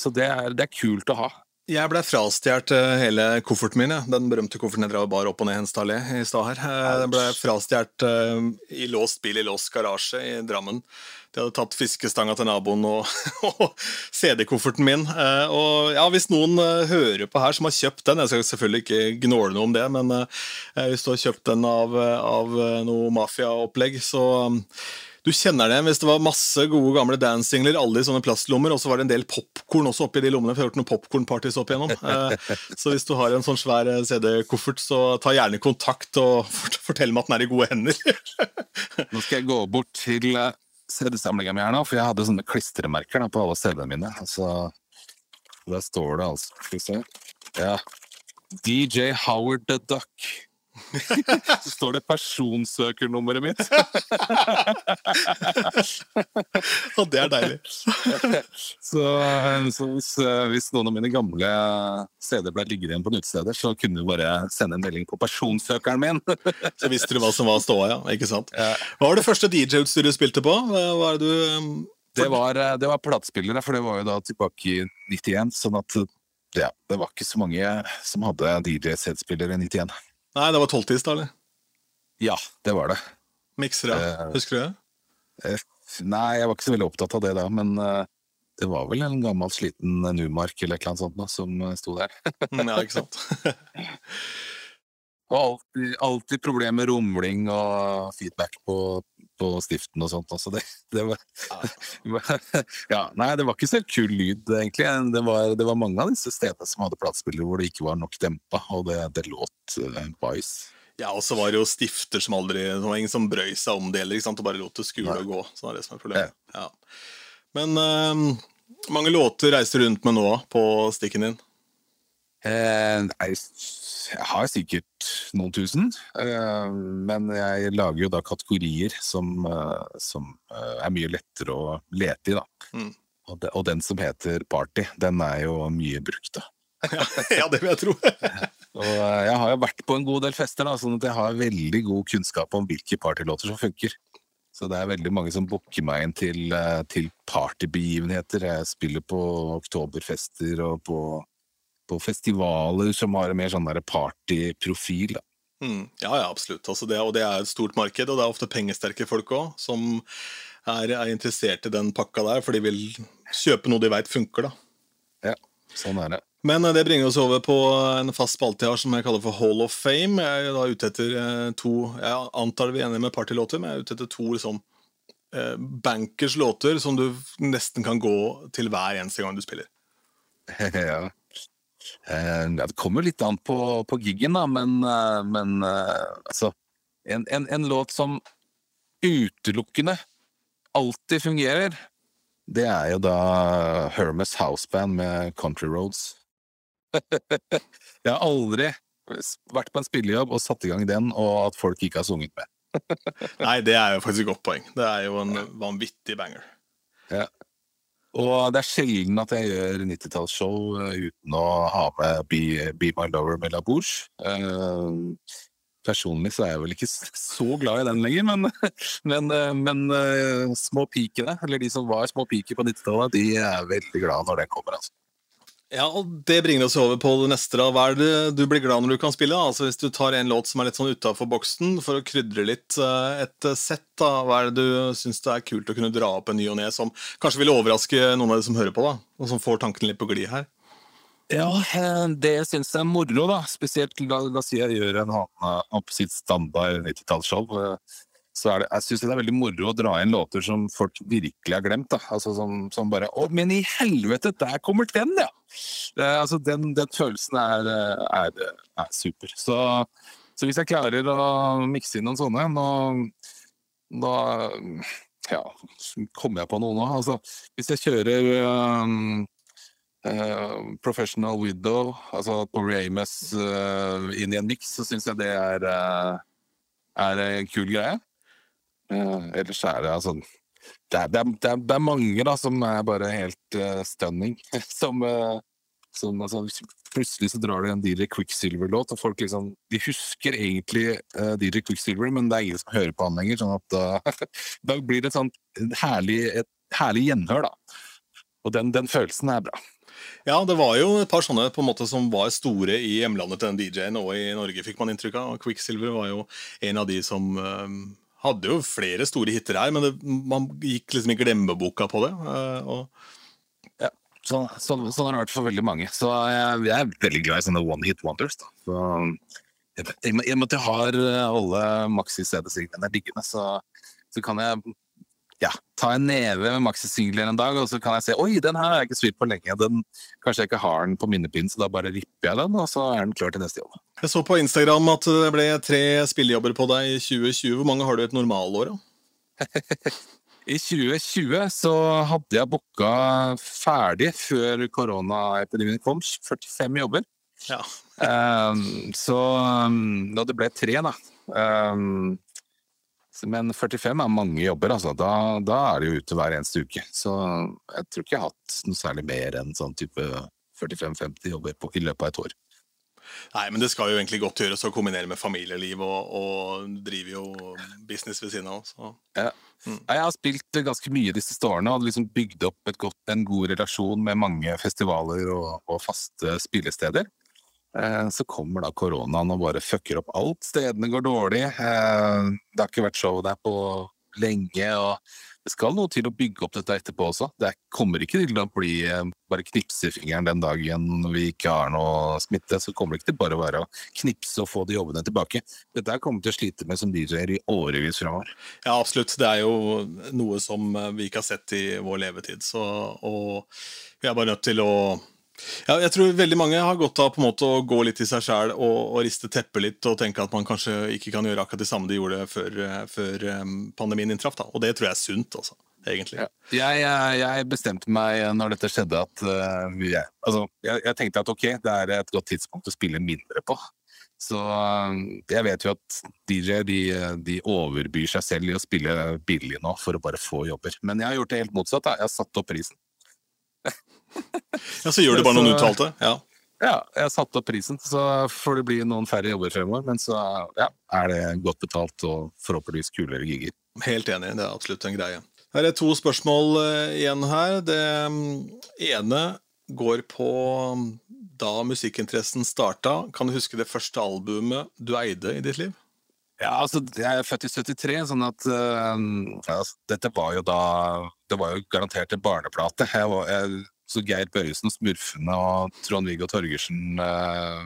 så det, er, det, er, kult å ha. Jeg ble frastjålet eh, hele kofferten min. Ja. Den berømte kofferten jeg drev bar opp og ned Henstad allé i stad her. Eh, den ble frastjålet uh, i låst bil i låst garasje i Drammen. De hadde tatt fiskestanga til naboen og, *laughs* og CD-kofferten min. Og ja, Hvis noen hører på her som har kjøpt den Jeg skal selvfølgelig ikke gnåle noe om det, men hvis du har kjøpt den av, av noe mafiaopplegg, så du kjenner det hvis det var masse gode gamle dancingler, alle i sånne plastlommer, og så var det en del popkorn også oppi de lommene, for jeg har gjort noen popkornpartys opp igjennom. Eh, så hvis du har en sånn svær eh, CD-koffert, så ta gjerne kontakt og *laughs* fortell meg at den er i gode hender. *laughs* nå skal jeg gå bort til eh, CD-samlinga mi her nå, for jeg hadde sånne klistremerker på alle CD-ene mine. Altså, der står det altså Skal vi se. Ja. DJ Howard the Duck. *laughs* Så står det personsøkernummeret mitt. *laughs* Og det er deilig. *laughs* så, så hvis, hvis, noen av mine gamle CD-er ble liggende igjen på utesteder, så kunne du bare sende en melding på personsøkeren min. så visste du hva som var ståa, ja. Ikke sant? Hva var det første DJ-utstyret du spilte på? Hva er det du um, det var, det var platespillere, for det var jo da tilbake i 91. Sånn at ja, det var ikke så mange som hadde DJ-CD-spillere i 91. Nei, det var tolvtids, da, eller? Ja, det var det. Miksere, uh, husker du det? Uh, nei, jeg var ikke så veldig opptatt av det da, men uh, det var vel en gammel, sliten Numark eller et eller annet sånt da, som sto der. Mm, ja, ikke sant? *laughs* og alltid, alltid problemer med rumling og feedback på, på stiften og sånt. Altså det, *laughs* det var, ja, Nei, det var ikke så kul lyd, egentlig. Det var, det var mange av disse stedene som hadde platespillere hvor det ikke var nok dempa, og det, det låt uh, bæsj. Ja, og så var det jo stifter som aldri Det var ingen som brøy seg om det, sant? og bare lot det skule og gå. Så det er det som er problemet. Ja. Men uh, mange låter reiser du rundt med nå på stikken din? Eh, jeg har sikkert noen tusen, eh, men jeg lager jo da kategorier som, eh, som er mye lettere å lete i, da. Mm. Og, de, og, den som heter Party, den er jo mye brukt, da. *laughs* ja, det vil jeg tro. *laughs* og jeg har jo vært på en god del fester, da, sånn at jeg har veldig god kunnskap om hvilke partylåter som funker. Så det er veldig mange som booker meg inn til, til partybegivenheter. Jeg spiller på oktoberfester og på på festivaler som har en mer sånn partyprofil. Mm, ja, ja, absolutt. Altså det, og det er et stort marked, og det er ofte pengesterke folk òg som er, er, interessert i den pakka der, for de vil kjøpe noe de veit funker, da. Ja, sånn er det. Men eh, det bringer oss over på en fast spalte jeg har som jeg kaller for Hall of Fame. Jeg er da ute etter eh, to Jeg antar vi er enige med partylåter, men jeg er ute etter to liksom, eh, bankers låter som du nesten kan gå til hver eneste gang du spiller. *laughs* ja. Eh, ja, det kommer litt an på, på giggen, da, men, eh, men eh, altså en, en, en, låt som utelukkende alltid fungerer, det er jo da Hermes Houseband med Country Roads. *laughs* Jeg har aldri vært på en spillejobb og satt i gang den, og at folk ikke har sunget med. *laughs* Nei, det er jo faktisk et godt poeng. Det er jo en vanvittig banger. Ja. Og det er sjelden at jeg gjør 90-tallsshow eh, uten å ha med Be, Be My Lover med La Bouche. Uh, personlig så er jeg vel ikke så glad i den lenger, men, *laughs* men, uh, men små pikene, eller de som var små piker på 90-tallet, de er veldig glad når den kommer, altså. Ja, og Det bringer oss over på det neste. da. Hva er det du blir glad når du kan spille? Altså Hvis du tar en låt som er litt sånn utafor boksen, for å krydre litt eh, et sett, da, hva er det du syns det er kult å kunne dra opp en ny og ne, som kanskje vil overraske noen av de som hører på, da, og som får tankene litt på glid her? Ja, eh, det syns jeg er moro, da. Spesielt la, la si jeg gjør en annen på sitt standard 90-tallsshow. Eh, Så det, jeg syns det er veldig moro å dra inn låter som folk virkelig har glemt. da. Altså som, som bare Å, men i helvete, der kommer den, ja! Det, altså, den, den følelsen er, er, er super. Så, så hvis jeg klarer å mikse inn noen sånne nå, da ja, kommer jeg på noe nå. Altså, hvis jeg kjører um, uh, Professional Widow, altså Tori Amos uh, inn i en miks, så syns jeg det er, uh, er en kul greie. Uh, ellers er det altså det er, det, er, det, er, mange da som er bare helt uh, stunning. *laughs* som, uh, som altså, Plutselig så drar du en DJ Quicksilver-låt, og folk liksom De husker egentlig DJ Quicksilver, men det er ingen som hører på han lenger. sånn at da *laughs* blir det et sånt herlig, et herlig gjenhør, da. Og den, den følelsen er bra. Ja, det var jo et par sånne på en måte som var store i hjemlandet til den DJ-en, og i Norge, fikk man inntrykk av. Quicksilver var jo en av de som hadde jo flere store hiter her, men det, man gikk liksom i glemmeboka på det. Og... Ja, sånn, så, sånn, har det vært for veldig mange. Så jeg, jeg er veldig glad i sånne one hit wonders. Da. Så, jeg, jeg, jeg, jeg har alle Maxi CD-signene liggende, så, så kan jeg ja, ta en neve med Maxi-singler en dag, og så kan jeg se oi, den her har jeg ikke spilt på lenge. Den, kanskje jeg ikke har den på minnepinnen, så da bare ripper jeg den, og så er den klar til neste jobb. Jeg så på Instagram at det ble tre spillejobber på deg i 2020. Hvor mange har du et normalår, da? *laughs* I 2020 så hadde jeg booka ferdig før koronaepidemien kom, 45 jobber. Ja. um, *laughs* så um, det ble tre, da. Um, men 45 er mange jobber, altså. Da, da, er det jo ute hver eneste uke. Så jeg tror ikke jeg har hatt noe særlig mer enn sånn type 45-50 jobber på, i løpet av et år. Nei, men det skal jo egentlig godt gjøres å kombinere med familieliv, og, og driver jo business ved siden av. Så. Ja. Mm. Jeg har spilt ganske mye de siste årene og liksom bygd opp godt, en god relasjon med mange festivaler og, og faste spillesteder. Eh, så kommer da koronaen og bare fucker opp alt. Stedene går dårlig. Eh, det har ikke vært show der på lenge. og Det skal noe til å bygge opp dette etterpå også. Det kommer ikke til å bli eh, bare knipse i fingeren den dagen vi ikke har noe smitte. Så kommer det ikke til bare å være å knipse og få de jobbene tilbake. Dette kommer til å slite med som DJ-er i årevis fremover. Ja, absolutt. Det er jo noe som vi ikke har sett i vår levetid. Så, og vi er bare nødt til å ja, jeg tror veldig mange har godt av på en måte å gå litt i seg sjæl og, og, riste teppet litt og tenke at man kanskje ikke kan gjøre akkurat det samme de gjorde før, før pandemien inntraff. Og det tror jeg er sunt, altså, egentlig. Ja. Jeg, jeg, bestemte meg når dette skjedde at uh, jeg, altså, jeg, jeg, tenkte at ok, det er et godt tidspunkt å spille mindre på. Så uh, jeg vet jo at DJ de, de, overbyr seg selv i å spille billig nå for å bare få jobber. Men jeg har gjort det helt motsatt. Da. Jeg har satt opp prisen. *laughs* ja, Så gjør du bare noen uttalte? Ja. ja, jeg satte opp prisen. Så får det bli noen færre jobber fremover. Men så ja, er det godt betalt og forhåpentligvis kulere gigger. Helt enig, det er absolutt en greie. Her er to spørsmål uh, igjen her. Det um, ene går på um, da musikkinteressen starta. Kan du huske det første albumet du eide i ditt liv? Ja, altså, Jeg er født i 73, sånn at uh, altså, dette var jo da Det var jo garantert en barneplate. Jeg, var, jeg så Geir Børresen, Smurfene og Trond-Viggo Torgersen eh,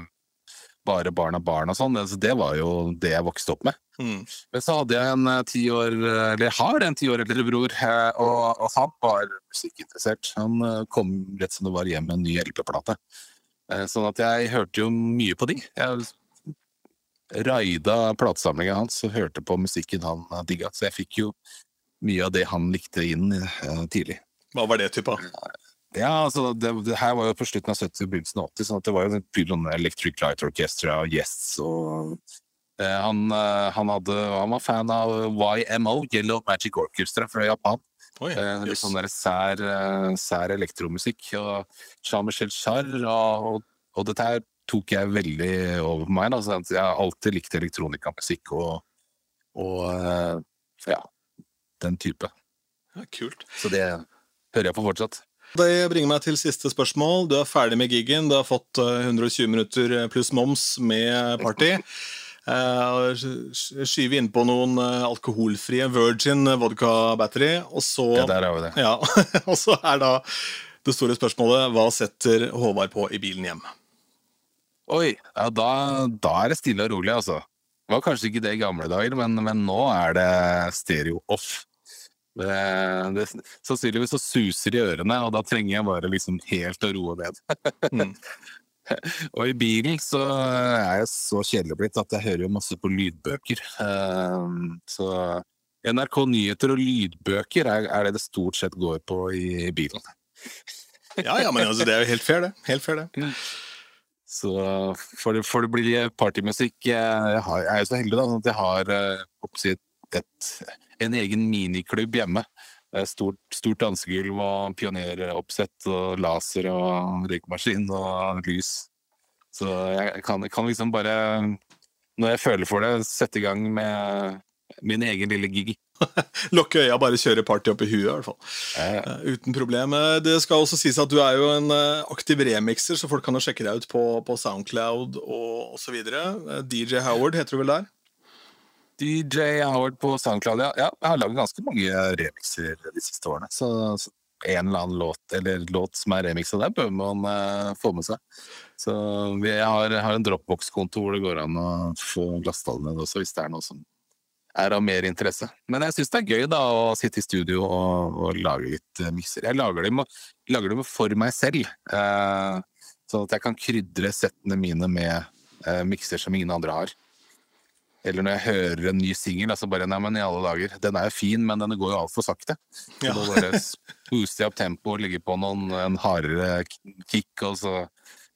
Bare barn av barn og sånn. Det var jo det jeg vokste opp med. Mm. Men så hadde jeg en eh, ti år Eller har en ti år eldre bror, eh, og, og, han var musikkinteressert. Han eh, kom rett som det var hjem med en ny LP-plate. Eh, sånn at jeg hørte jo mye på de. Jeg raida platesamlinga hans og hørte på musikken han digga. Så jeg fikk jo mye av det han likte inn eh, tidlig. Hva var det typa? Ja, altså, det, det, her var jo på slutten av 70- og begynnelsen av 80, sånn at det var jo Pylon Electric Light Orchestra og Yes og eh, han, eh, han, hadde, han, var fan av YMO, Yellow Magic Orchestra fra Japan. Oi, eh, litt sånn der sær, eh, sær elektromusikk. Og Jean-Michel Jarre og, og, og, dette her tok jeg veldig over på meg. Da, så jeg har alltid likt elektronikamusikk og, og eh, ja, den type. Ja, kult. Så det hører jeg på fortsatt. Det bringer meg til siste spørsmål. Du er ferdig med gigen. Du har fått eh, 120 minutter pluss moms med party. *laughs* Eh, Skyve innpå noen eh, alkoholfrie Virgin vodka battery, og så Ja, der har vi det. Ja, *laughs* og så er da det store spørsmålet hva setter Håvard på i bilen hjem? Oi, ja, da, da er det stille og rolig, altså. Det var kanskje ikke det i gamle dager, men, men nå er det stereo off. Det, det, sannsynligvis så suser det i ørene, og da trenger jeg bare liksom helt å roe ned. Mm. *laughs* og i bilen så er jeg så kjedelig blitt at jeg hører jo masse på lydbøker. Ehm, så NRK Nyheter og lydbøker er, er det det stort sett går på i bilen. Ja, ja, men altså, det er jo helt fair, det. Helt fair, det. Så får det, det bli partymusikk Jeg, jeg, har, jeg er jo så heldig da, sånn at jeg har eh, oppsi et, et, en egen miniklubb hjemme. Det er Stort, stort dansegulv og pioneroppsett og laser og røykemaskin og lys. Så jeg kan, kan liksom bare, når jeg føler for det, sette i gang med min egen lille gig. *laughs* Lukke øya, bare kjøre party opp i huet, i hvert fall. Ja. Eh, Uten problem. Eh, Det skal også sies at du er jo en eh, aktiv remixer, så folk kan jo sjekke deg ut på, på Soundcloud og osv. DJ Howard heter du vel der? DJ Howard på SoundCloud, ja. jeg har lagd ganske mange remixer de siste årene. Så, en eller annen låt, eller låt som er remixa der, bør man eh, få med seg. Så jeg har, har en Dropbox-konto hvor det går an å få lasttallene ned også, hvis det er noe som er av mer interesse. Men jeg syns det er gøy da å sitte i studio og, og lage litt uh, mikser. Jeg lager dem, lager dem for meg selv, eh, sånn at jeg kan krydre settene mine med uh, mikser som ingen andre har. Eller når jeg hører en ny singel, altså bare nei, men i alle dager, den er jo fin, men den går jo altfor sakte. Så Ja. da bare booster jeg opp tempoet, ligger på noen, en hardere kick, og så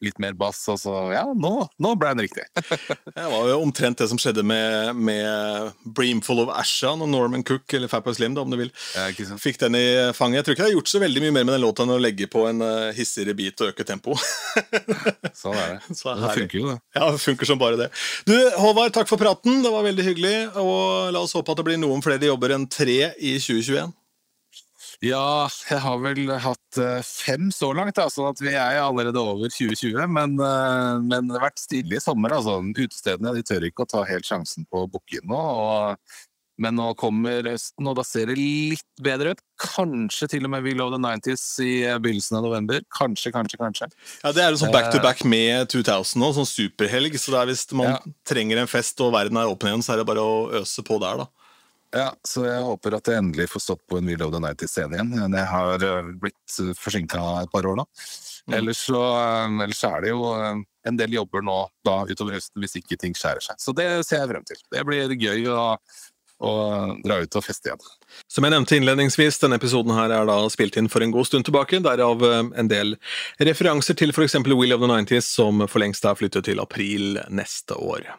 litt mer bass, og så ja, nå, nå ble den riktig. *laughs* Det var jo omtrent det som skjedde med, med Breamful of Asha når Norman Cook, eller Fapper Slim, da, om du vil, fikk den i fanget. Jeg tror ikke jeg har gjort så veldig mye mer med den låta enn å legge på en uh, hissigere beat og øke tempoet. *laughs* Sånn er det. *laughs* Så det funker jo, det. Ja, det funker som bare det. Du, Håvard, takk for praten. Det var veldig hyggelig. Og la oss håpe at det blir noen flere jobber enn tre i 2021. Ja, jeg har vel hatt eh, fem så langt, da, sånn at vi er allerede over 2020. Men, eh, men det har vært stille i sommer. altså. Utestedene de tør ikke å ta helt sjansen på å booke inn nå. Og, men nå kommer høsten, og da ser det litt bedre ut. Kanskje til og med We Love the 90s i eh, begynnelsen av november. Kanskje, kanskje, kanskje. Ja, Det er jo sånn back to back med 2000 nå, sånn superhelg. Så det er hvis man Ja. trenger en fest og verden er åpen igjen, så er det bare å øse på der, da. Ja, så jeg håper at jeg endelig får stått på en We Love the 90s-scene igjen. Jeg har eh, blitt forsinka et par år nå. Mm. Ellers, så, eh, ellers er det jo eh, en del jobber nå da utover høsten hvis ikke ting skjærer seg. Så det ser jeg frem til. Det blir gøy å, å dra ut og feste igjen. Som jeg nevnte innledningsvis, denne episoden her er da spilt inn for en god stund tilbake, derav eh, en del referanser til f.eks. Will of the 90s, som for lengst er flyttet til april neste år.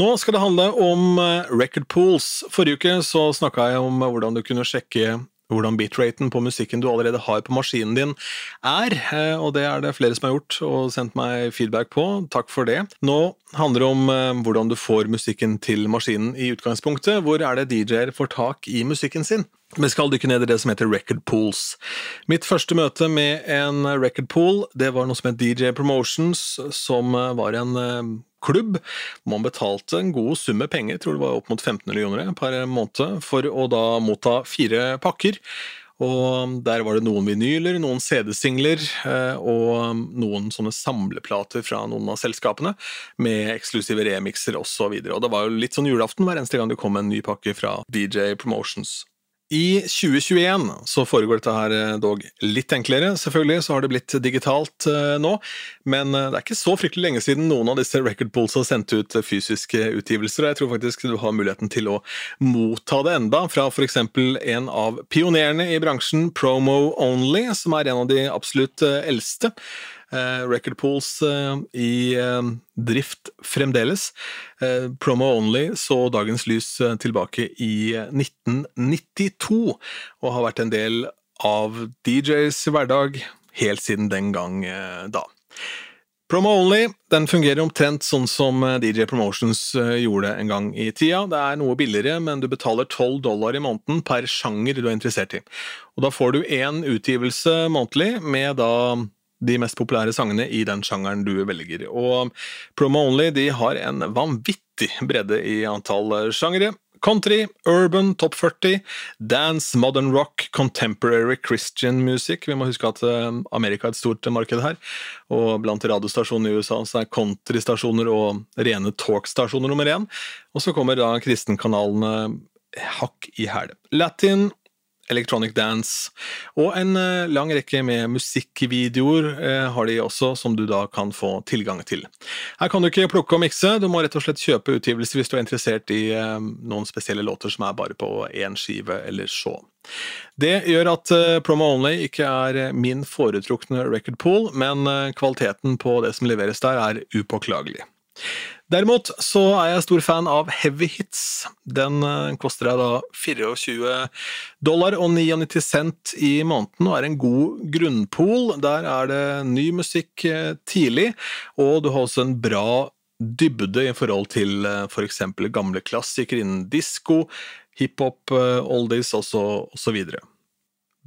Nå skal det handle om eh, record pools. Forrige uke så snakka jeg om hvordan du kunne sjekke hvordan bitraten på musikken du allerede har på maskinen din er, eh, og det er det flere som har gjort og sendt meg feedback på. Takk for det. Nå handler det om eh, hvordan du får musikken til maskinen i utgangspunktet. Hvor er det DJ-er får tak i musikken sin? Vi skal dykke ned i det som heter record pools. Mitt første møte med en record pool det var noe som het DJ Promotions, som eh, var en eh, klubb. Man betalte en god sum med penger, tror det var opp mot 15 millioner per måned, for å da motta fire pakker. Og der var det noen vinyler, noen CD-singler eh, og noen sånne samleplater fra noen av selskapene, med eksklusive remixer osv. Og, og det var jo litt sånn julaften hver eneste gang det kom en ny pakke fra DJ Promotions. I 2021 så foregår dette her eh, dog litt enklere. Selvfølgelig så har det blitt digitalt eh, nå, men eh, det er ikke så fryktelig lenge siden noen av disse record pools har sendt ut fysiske utgivelser, og jeg tror faktisk du har muligheten til å motta det enda fra f.eks. en av pionerene i bransjen, Promo Only, som er en av de absolutt eldste. Eh, record pools eh, i eh, drift fremdeles. Promo Only så dagens lys tilbake i eh, 1992, og har vært en del av DJs hverdag helt siden den gang da. Promo Only den fungerer omtrent sånn som DJ Promotions gjorde en gang i tida. Det er noe billigere, men du betaler 12 dollar i måneden per sjanger du er interessert i. Og Da får du én utgivelse månedlig med da de mest populære sangene i den sjangeren du velger. Og Promo Only de har en vanvittig bredde i antall eh, sjangere. Country, urban, top 40, dance, modern rock, contemporary Christian music. Vi må huske at eh, Amerika er et stort marked her, og blant radiostasjonene i USA så er countrystasjoner og rene talkstasjoner nummer én. Og så kommer da kristenkanalene hakk i hæl. Latin, Electronic Dance, og en eh, lang rekke med musikkvideoer eh, har de også, som du da kan få tilgang til. Her kan du ikke plukke og mikse, du må rett og slett kjøpe utgivelse hvis du er interessert i eh, noen spesielle låter som er bare på én skive eller så. Det gjør at Promo Only ikke er min foretrukne record pool, men kvaliteten på det som leveres der, er upåklagelig. Derimot så er jeg stor fan av Heavy Hits. Den eh, koster deg da 24 dollar og 99 cent i måneden og er en god grunnpool. Der er det ny musikk eh, tidlig, og du har også en bra dybde i forhold til eh, f.eks. For gamle klassikere innen disko, hiphop, oldies osv.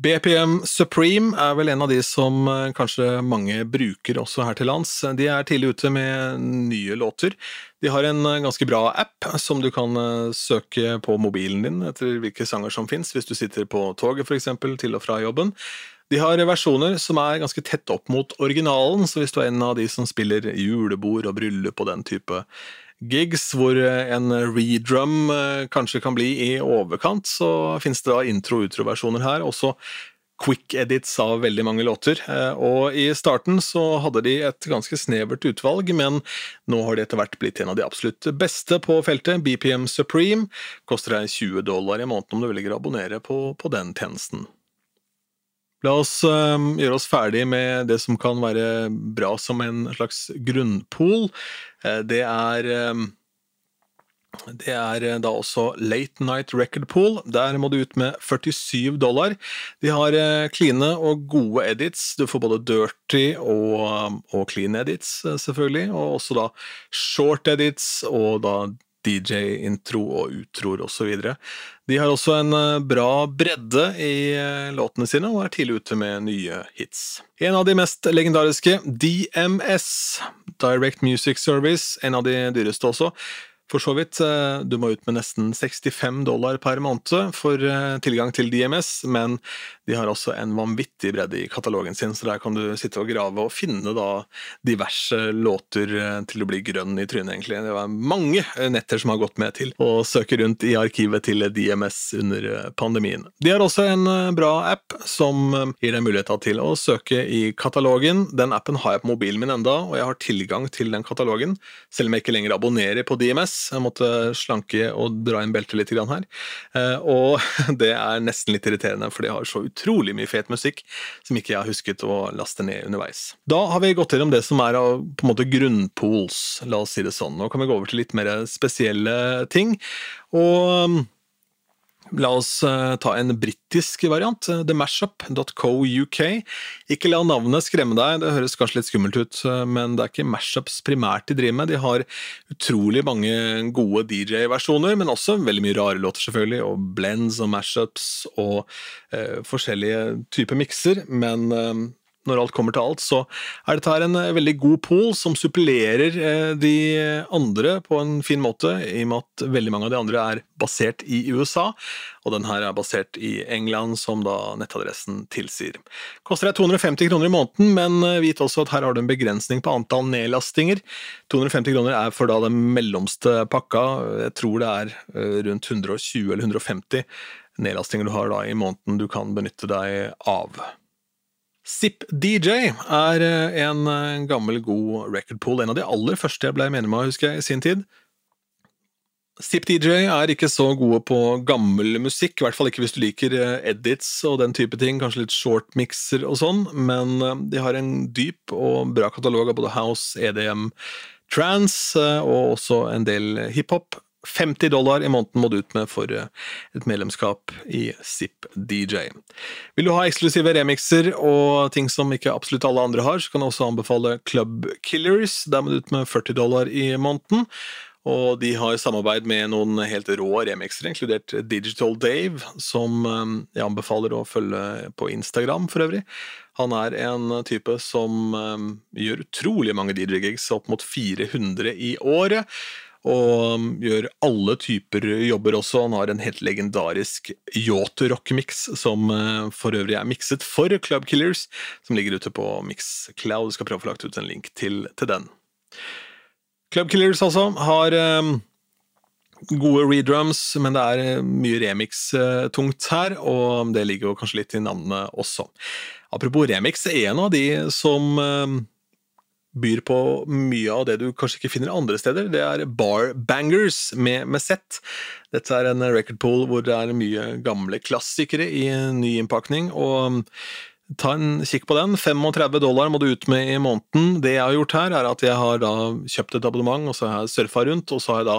BPM Supreme er vel en av de som eh, kanskje mange bruker også her til lands. De er tidlig ute med nye låter. De har en eh, ganske bra app som du kan eh, søke på mobilen din etter hvilke sanger som fins, hvis du sitter på toget f.eks. til og fra jobben. De har versjoner som er ganske tett opp mot originalen, så hvis du er en av de som spiller julebord og bryllup og den type gigs hvor eh, en redrum eh, kanskje kan bli i overkant, så finnes det da intro- og utroversjoner her. Også quick edits av veldig mange låter. Eh, og i starten så hadde de et ganske snevert utvalg, men nå har de etter hvert blitt en av de absolutt beste på feltet. BPM Supreme koster deg 20 dollar i måneden om du velger å abonnere på, på den tjenesten. La oss um, gjøre oss ferdig med det som kan være bra som en slags grunnpol. Uh, det er um, det er eh, da også Late Night Record Pool. Der må du ut med 47 dollar. De har kline og gode edits. Du får både dirty og, og clean edits, selvfølgelig. Og også da short edits og da DJ-intro og utroer osv. De har også en eh, bra bredde i eh, låtene sine, og er tidlig ute med nye hits. En av de mest legendariske, DMS, Direct Music Service, en av de dyreste også, for så vidt. Eh, du må ut med nesten 65 dollar per måned for tilgang til DMS, men de har også en vanvittig bredde i katalogen sin, så der kan du sitte og grave og finne diverse låter eh, til å bli grønn i trynet, egentlig. Det var mange netter som har gått med til å søke rundt i arkivet til DMS under pandemien. De har også en bra app som gir deg muligheter til å søke i katalogen. Den appen har jeg på mobilen min enda, og jeg har tilgang til den katalogen, selv om jeg ikke lenger abonnerer på DMS. Jeg måtte slanke og dra inn beltet litt her. Eh, og *laughs* det er nesten litt irriterende, for de har så utrolig mye fet musikk som ikke jeg har husket å laste ned underveis. Da har vi gått gjennom det som er av på en måte grunnpools, la oss si det sånn. Nå kan vi gå over til litt mer spesielle ting. Og La oss uh, ta en britisk variant, uh, themashup.co.uk. Ikke la navnet skremme deg, det høres kanskje litt skummelt ut, uh, men det er ikke mashups primært de driver med. De har utrolig mange gode DJ-versjoner, men også veldig mye rare låter, selvfølgelig, og blends og mashups og forskjellige typer mikser. Men når alt kommer til alt, så er dette her en eh, veldig god pool som supplerer eh, de andre på en fin måte, i og med at veldig mange av de andre er basert i USA, og den her er basert i England, som da nettadressen tilsier. Koster deg 250 kroner i måneden, men eh, vit også at her har du en begrensning på antall nedlastinger. 250 kroner er for da den mellomste pakka, jeg tror det er rundt 120 eller 150 nedlastinger du har da i måneden du kan benytte deg av. Zip DJ er eh, en eh, gammel, god record pool. En av de aller første jeg ble medlem av, husker jeg, i sin tid. Zip DJ er ikke så gode på gammel musikk, i hvert fall ikke hvis du liker eh, edits og den type ting, kanskje litt shortmixer og sånn, men de har en dyp og bra katalog av både house, EDM, trance og også en del hiphop. 50 dollar i måneden må du ut med for eh, et medlemskap i Zip DJ. Vil du ha eksklusive remixer og ting som ikke absolutt alle andre har, så kan jeg også anbefale Club Killers. Der må du ut med 40 dollar i måneden. Og de har samarbeid med noen helt rå remixere, inkludert Digital Dave, som eh, jeg anbefaler å følge på Instagram for øvrig. Han er en type som um, gjør utrolig mange DJ-gigs, opp mot 400 i året. Og um, gjør alle typer jobber også. Han har en helt legendarisk yacht-rock-mix, som uh, for øvrig er mikset for Club Killers, som ligger ute på Mixcloud. Jeg skal prøve å få lagt ut en link til, til den. Club Killers altså har um, gode redrums, men det er mye remix-tungt her, og det ligger jo kanskje litt i navnet også. Apropos remix, en av de som uh, byr på mye av det du kanskje ikke finner andre steder. Det er Bar Bangers med, med. Dette er en record pool hvor det er mye gamle klassikere i ny innpakning. og ta en kikk på den. 35 dollar må du ut med i måneden. Det jeg har gjort her, er at jeg har da kjøpt et abonnement, og så har jeg surfa rundt, og så har jeg da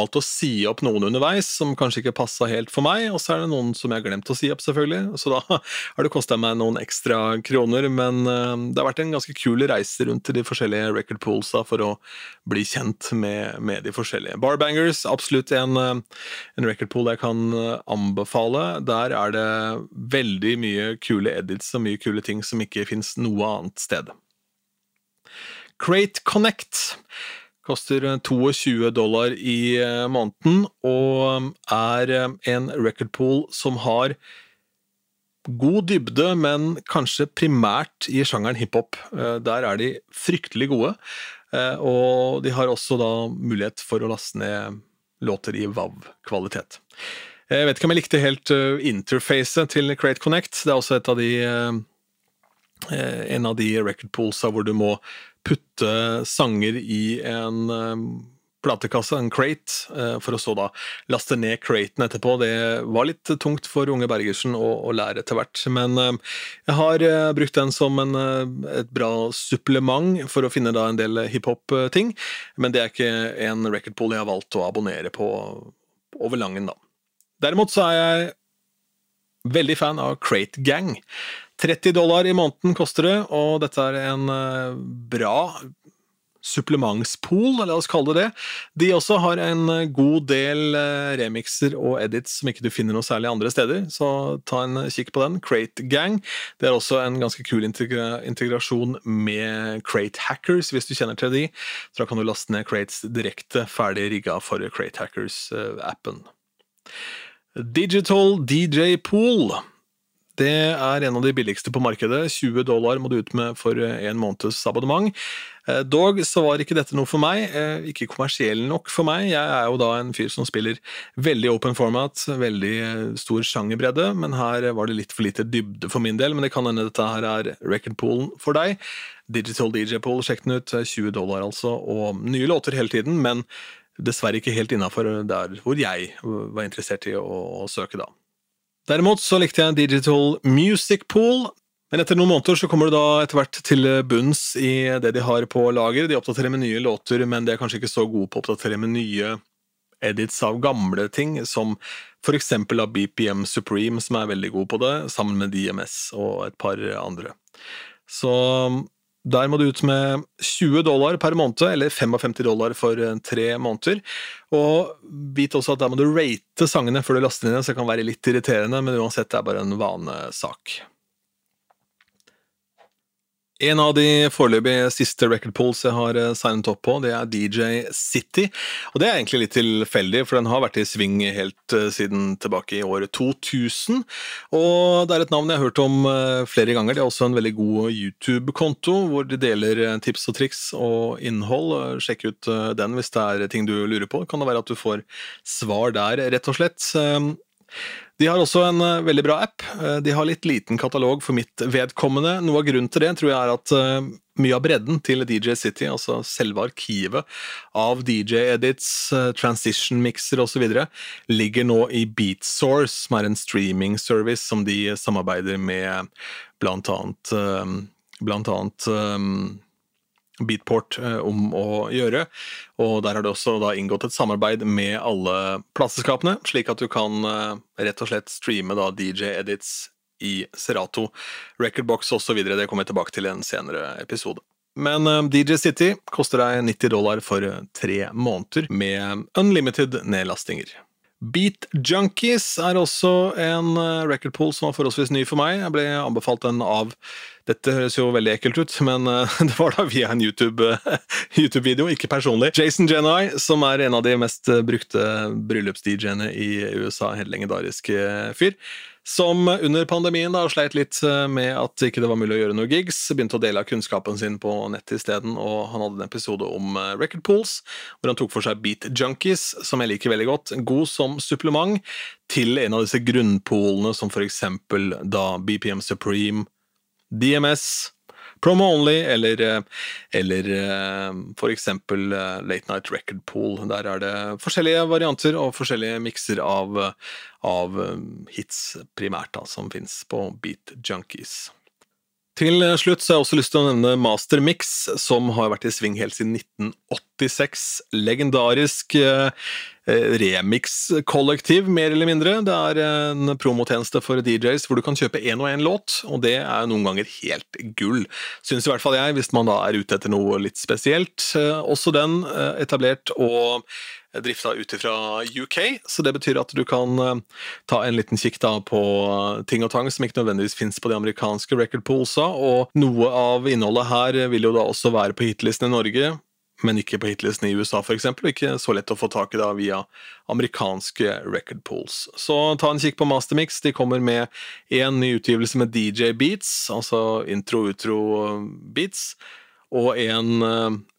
valgt å si opp noen underveis som kanskje ikke passa helt for meg, og så er det noen som jeg har glemt å si opp, selvfølgelig. Så da *laughs* har det kosta meg noen ekstra kroner, men eh, det har vært en ganske kul reise rundt til de forskjellige record poolsa for å bli kjent med, med de forskjellige. Barbangers, absolutt en, eh, en record pool jeg kan eh, anbefale. Der er det veldig mye kule edits og mye mye kule ting som ikke fins noe annet sted. Crate Connect koster 22 dollar i eh, måneden og er eh, en record pool som har god dybde, men kanskje primært i sjangeren hiphop. Eh, der er de fryktelig gode, og de har også da mulighet for å laste ned låter i WAV-kvalitet. Jeg vet ikke om jeg likte helt interfacet til Crate Connect. Det er også et av de Eh, en av de record poolsa hvor du må putte sanger i en eh, platekasse, en crate, eh, for å så da laste ned craten etterpå. Det var litt tungt for unge Bergersen å, å lære etter hvert. Men jeg har brukt den som en, et bra supplement for å finne da en del hiphop-ting. Men det er ikke en record pool jeg har valgt å abonnere på over langen, da. Derimot så er jeg veldig fan av Crate Gang. 30 dollar i måneden koster det, og dette er en eh, bra supplementspool, la oss kalle det det. De også har en eh, god del eh, remixer og edits som ikke du finner noe særlig andre steder, så ta en kikk på den. Crate Gang. Det er også en ganske kul integrasjon med Crate Hackers, hvis du kjenner til de. Så da kan du laste ned Crates direkte ferdig rigga for Crate Hackers-appen. Digital DJ Pool. Det er en av de billigste på markedet. 20 dollar må du ut med for eh, en måneds abonnement. Eh, dog så var ikke dette noe for meg, eh, ikke kommersiell nok for meg. Jeg er jo da en fyr som spiller veldig open format, veldig stor sjangerbredde, men her var det litt for lite dybde for min del. Men det kan hende dette her er record poolen for deg. Digital DJ Pool, sjekk den ut. 20 dollar altså, og nye låter hele tiden, men dessverre ikke helt innafor der hvor jeg var interessert i å, å søke, da. Derimot så likte jeg Digital Music Pool, men etter noen måneder så kommer du da etter hvert til bunns i det de har på lager. De oppdaterer med nye låter, men de er kanskje ikke så gode på å oppdatere med nye edits av gamle ting, som for eksempel av BPM Supreme, som er veldig god på det, sammen med DMS og et par andre. Så der må du ut med 20 dollar per måned, eller 55 dollar for eh, tre måneder. Og vit også at der må du rate sangene før du laster inn, så det kan være litt irriterende, men uansett, det er bare en vanesak. En av de foreløpig siste record pools jeg har eh, signet opp på, det er DJ City. Og det er egentlig litt tilfeldig, for den har vært i sving helt uh, siden tilbake i året 2000. Og det er et navn jeg har hørt om uh, flere ganger. Det er også en veldig god YouTube-konto, hvor de deler tips og triks og innhold. Sjekk ut den hvis det er ting du lurer på. Kan det være at du får svar der, rett og slett. De har også en uh, veldig bra app. Uh, de har litt liten katalog for mitt vedkommende. Noe av grunnen til det tror jeg er at uh, mye av bredden til DJ City, altså selve arkivet av DJ-edits, transition-mikser osv., ligger nå i Beatsource, som er en streaming-service som de samarbeider med blant annet, blant annet Beatport eh, om å gjøre. Og der har det også da inngått et samarbeid med alle plateselskapene, slik at du kan eh, rett og slett streame da DJ-edits i Serato, Recordbox osv. Det kommer jeg tilbake til i en senere episode. Men eh, DJ City koster deg 90 dollar for tre måneder med unlimited nedlastinger. Beat Junkies er også en record pool som var forholdsvis ny for meg. Jeg ble anbefalt den av dette høres jo veldig ekkelt ut, *laughs* men uh, det var da via en *laughs* YouTube-video, uh, YouTube ikke personlig. Jason Jenai, som er en av de mest brukte bryllups-DJ-ene i USA, helt legendarisk fyr. Som under pandemien da sleit litt med at ikke det var mulig å gjøre noe gigs. Begynte å dele av kunnskapen sin på nettet isteden, og han hadde en episode om record pools, hvor han tok for seg Beat Junkies, som jeg liker veldig godt. God som supplement til en av disse grunnpoolene, som for eksempel da BPM Supreme DMS, Promo Only eller, eh, eller f.eks. for eksempel eh, Late Night Record Pool. Der er det forskjellige varianter og forskjellige mikser av, av hits primært da, som fins på Beat Junkies. Til slutt så har jeg også lyst til å nevne Master Mix, som har vært i sving helt siden 1986. Legendarisk Eh, remix-kollektiv, mer eller mindre. Det er en promotjeneste for DJs hvor du kan kjøpe én og én låt, og det er noen ganger helt gull. Syns i hvert fall jeg, hvis man da er ute etter noe litt spesielt. Eh, også den eh, etablert og drifta ut fra UK, så det betyr at du kan ta en liten kikk da på ting og tang som ikke nødvendigvis fins på de amerikanske record og noe av innholdet her vil jo da også være på hitlisten i Norge men ikke på hitlisten i USA f.eks., og ikke så lett å få tak i da via amerikanske record pools. Så ta en kikk på Mastermix, de kommer med én ny utgivelse med DJ beats, altså intro-utro-beats, og en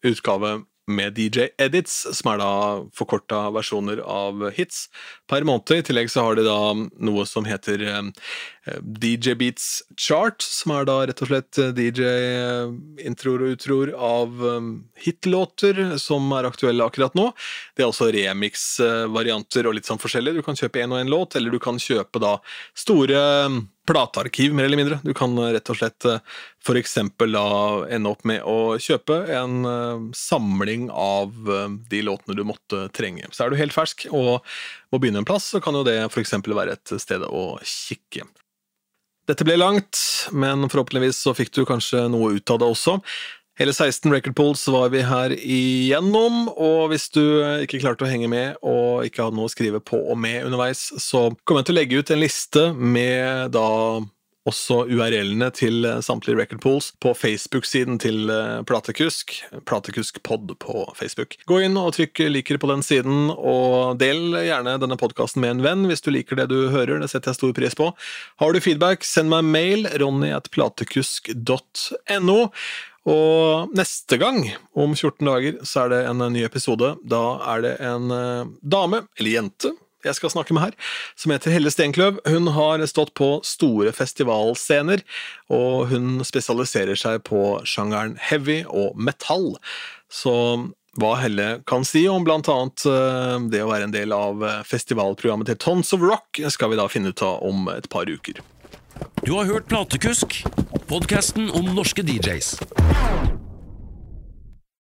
utgave med DJ Edits, som er da forkorta versjoner av hits per måned. I tillegg så har de da noe som heter eh, DJ Beats Chart, som er da rett og slett eh, DJ-introer og utroer av um, hitlåter som er aktuelle akkurat nå. Det er også remix-varianter og litt sånn forskjellig. Du kan kjøpe én og én låt, eller du kan kjøpe da store platearkiv, mer eller mindre. Du kan eh, rett og slett for f.eks. ende opp med å kjøpe en eh, samling av de låtene du måtte trenge. Så er du helt fersk og må begynne en plass, så kan jo det f.eks. være et sted å kikke. Dette ble langt, men forhåpentligvis så fikk du kanskje noe ut av det også. Hele 16 record pools var vi her igjennom, og hvis du ikke klarte å henge med og ikke hadde noe å skrive på og med underveis, så kommer jeg til å legge ut en liste med da også URL-ene til samtlige record pools på Facebook-siden til eh, Platekusk, Platekusk-pod på Facebook. Gå inn og trykk liker på den siden, og del gjerne denne podkasten med en venn hvis du liker det du hører, det setter jeg stor pris på. Har du feedback, send meg mail, ronny.platekusk.no. Og neste gang, om 14 dager, så er det en ny episode. Da er det en dame, eller jente, jeg skal snakke med her, som heter Helle Stenkløv. Hun har stått på store festivalscener, og hun spesialiserer seg på sjangeren heavy og metall. Så hva Helle kan si om blant annet uh, det å være en del av eh, festivalprogrammet til Tons of Rock, skal vi da finne ut av om et par uker. Du har hørt Platekusk, podkasten om norske DJs.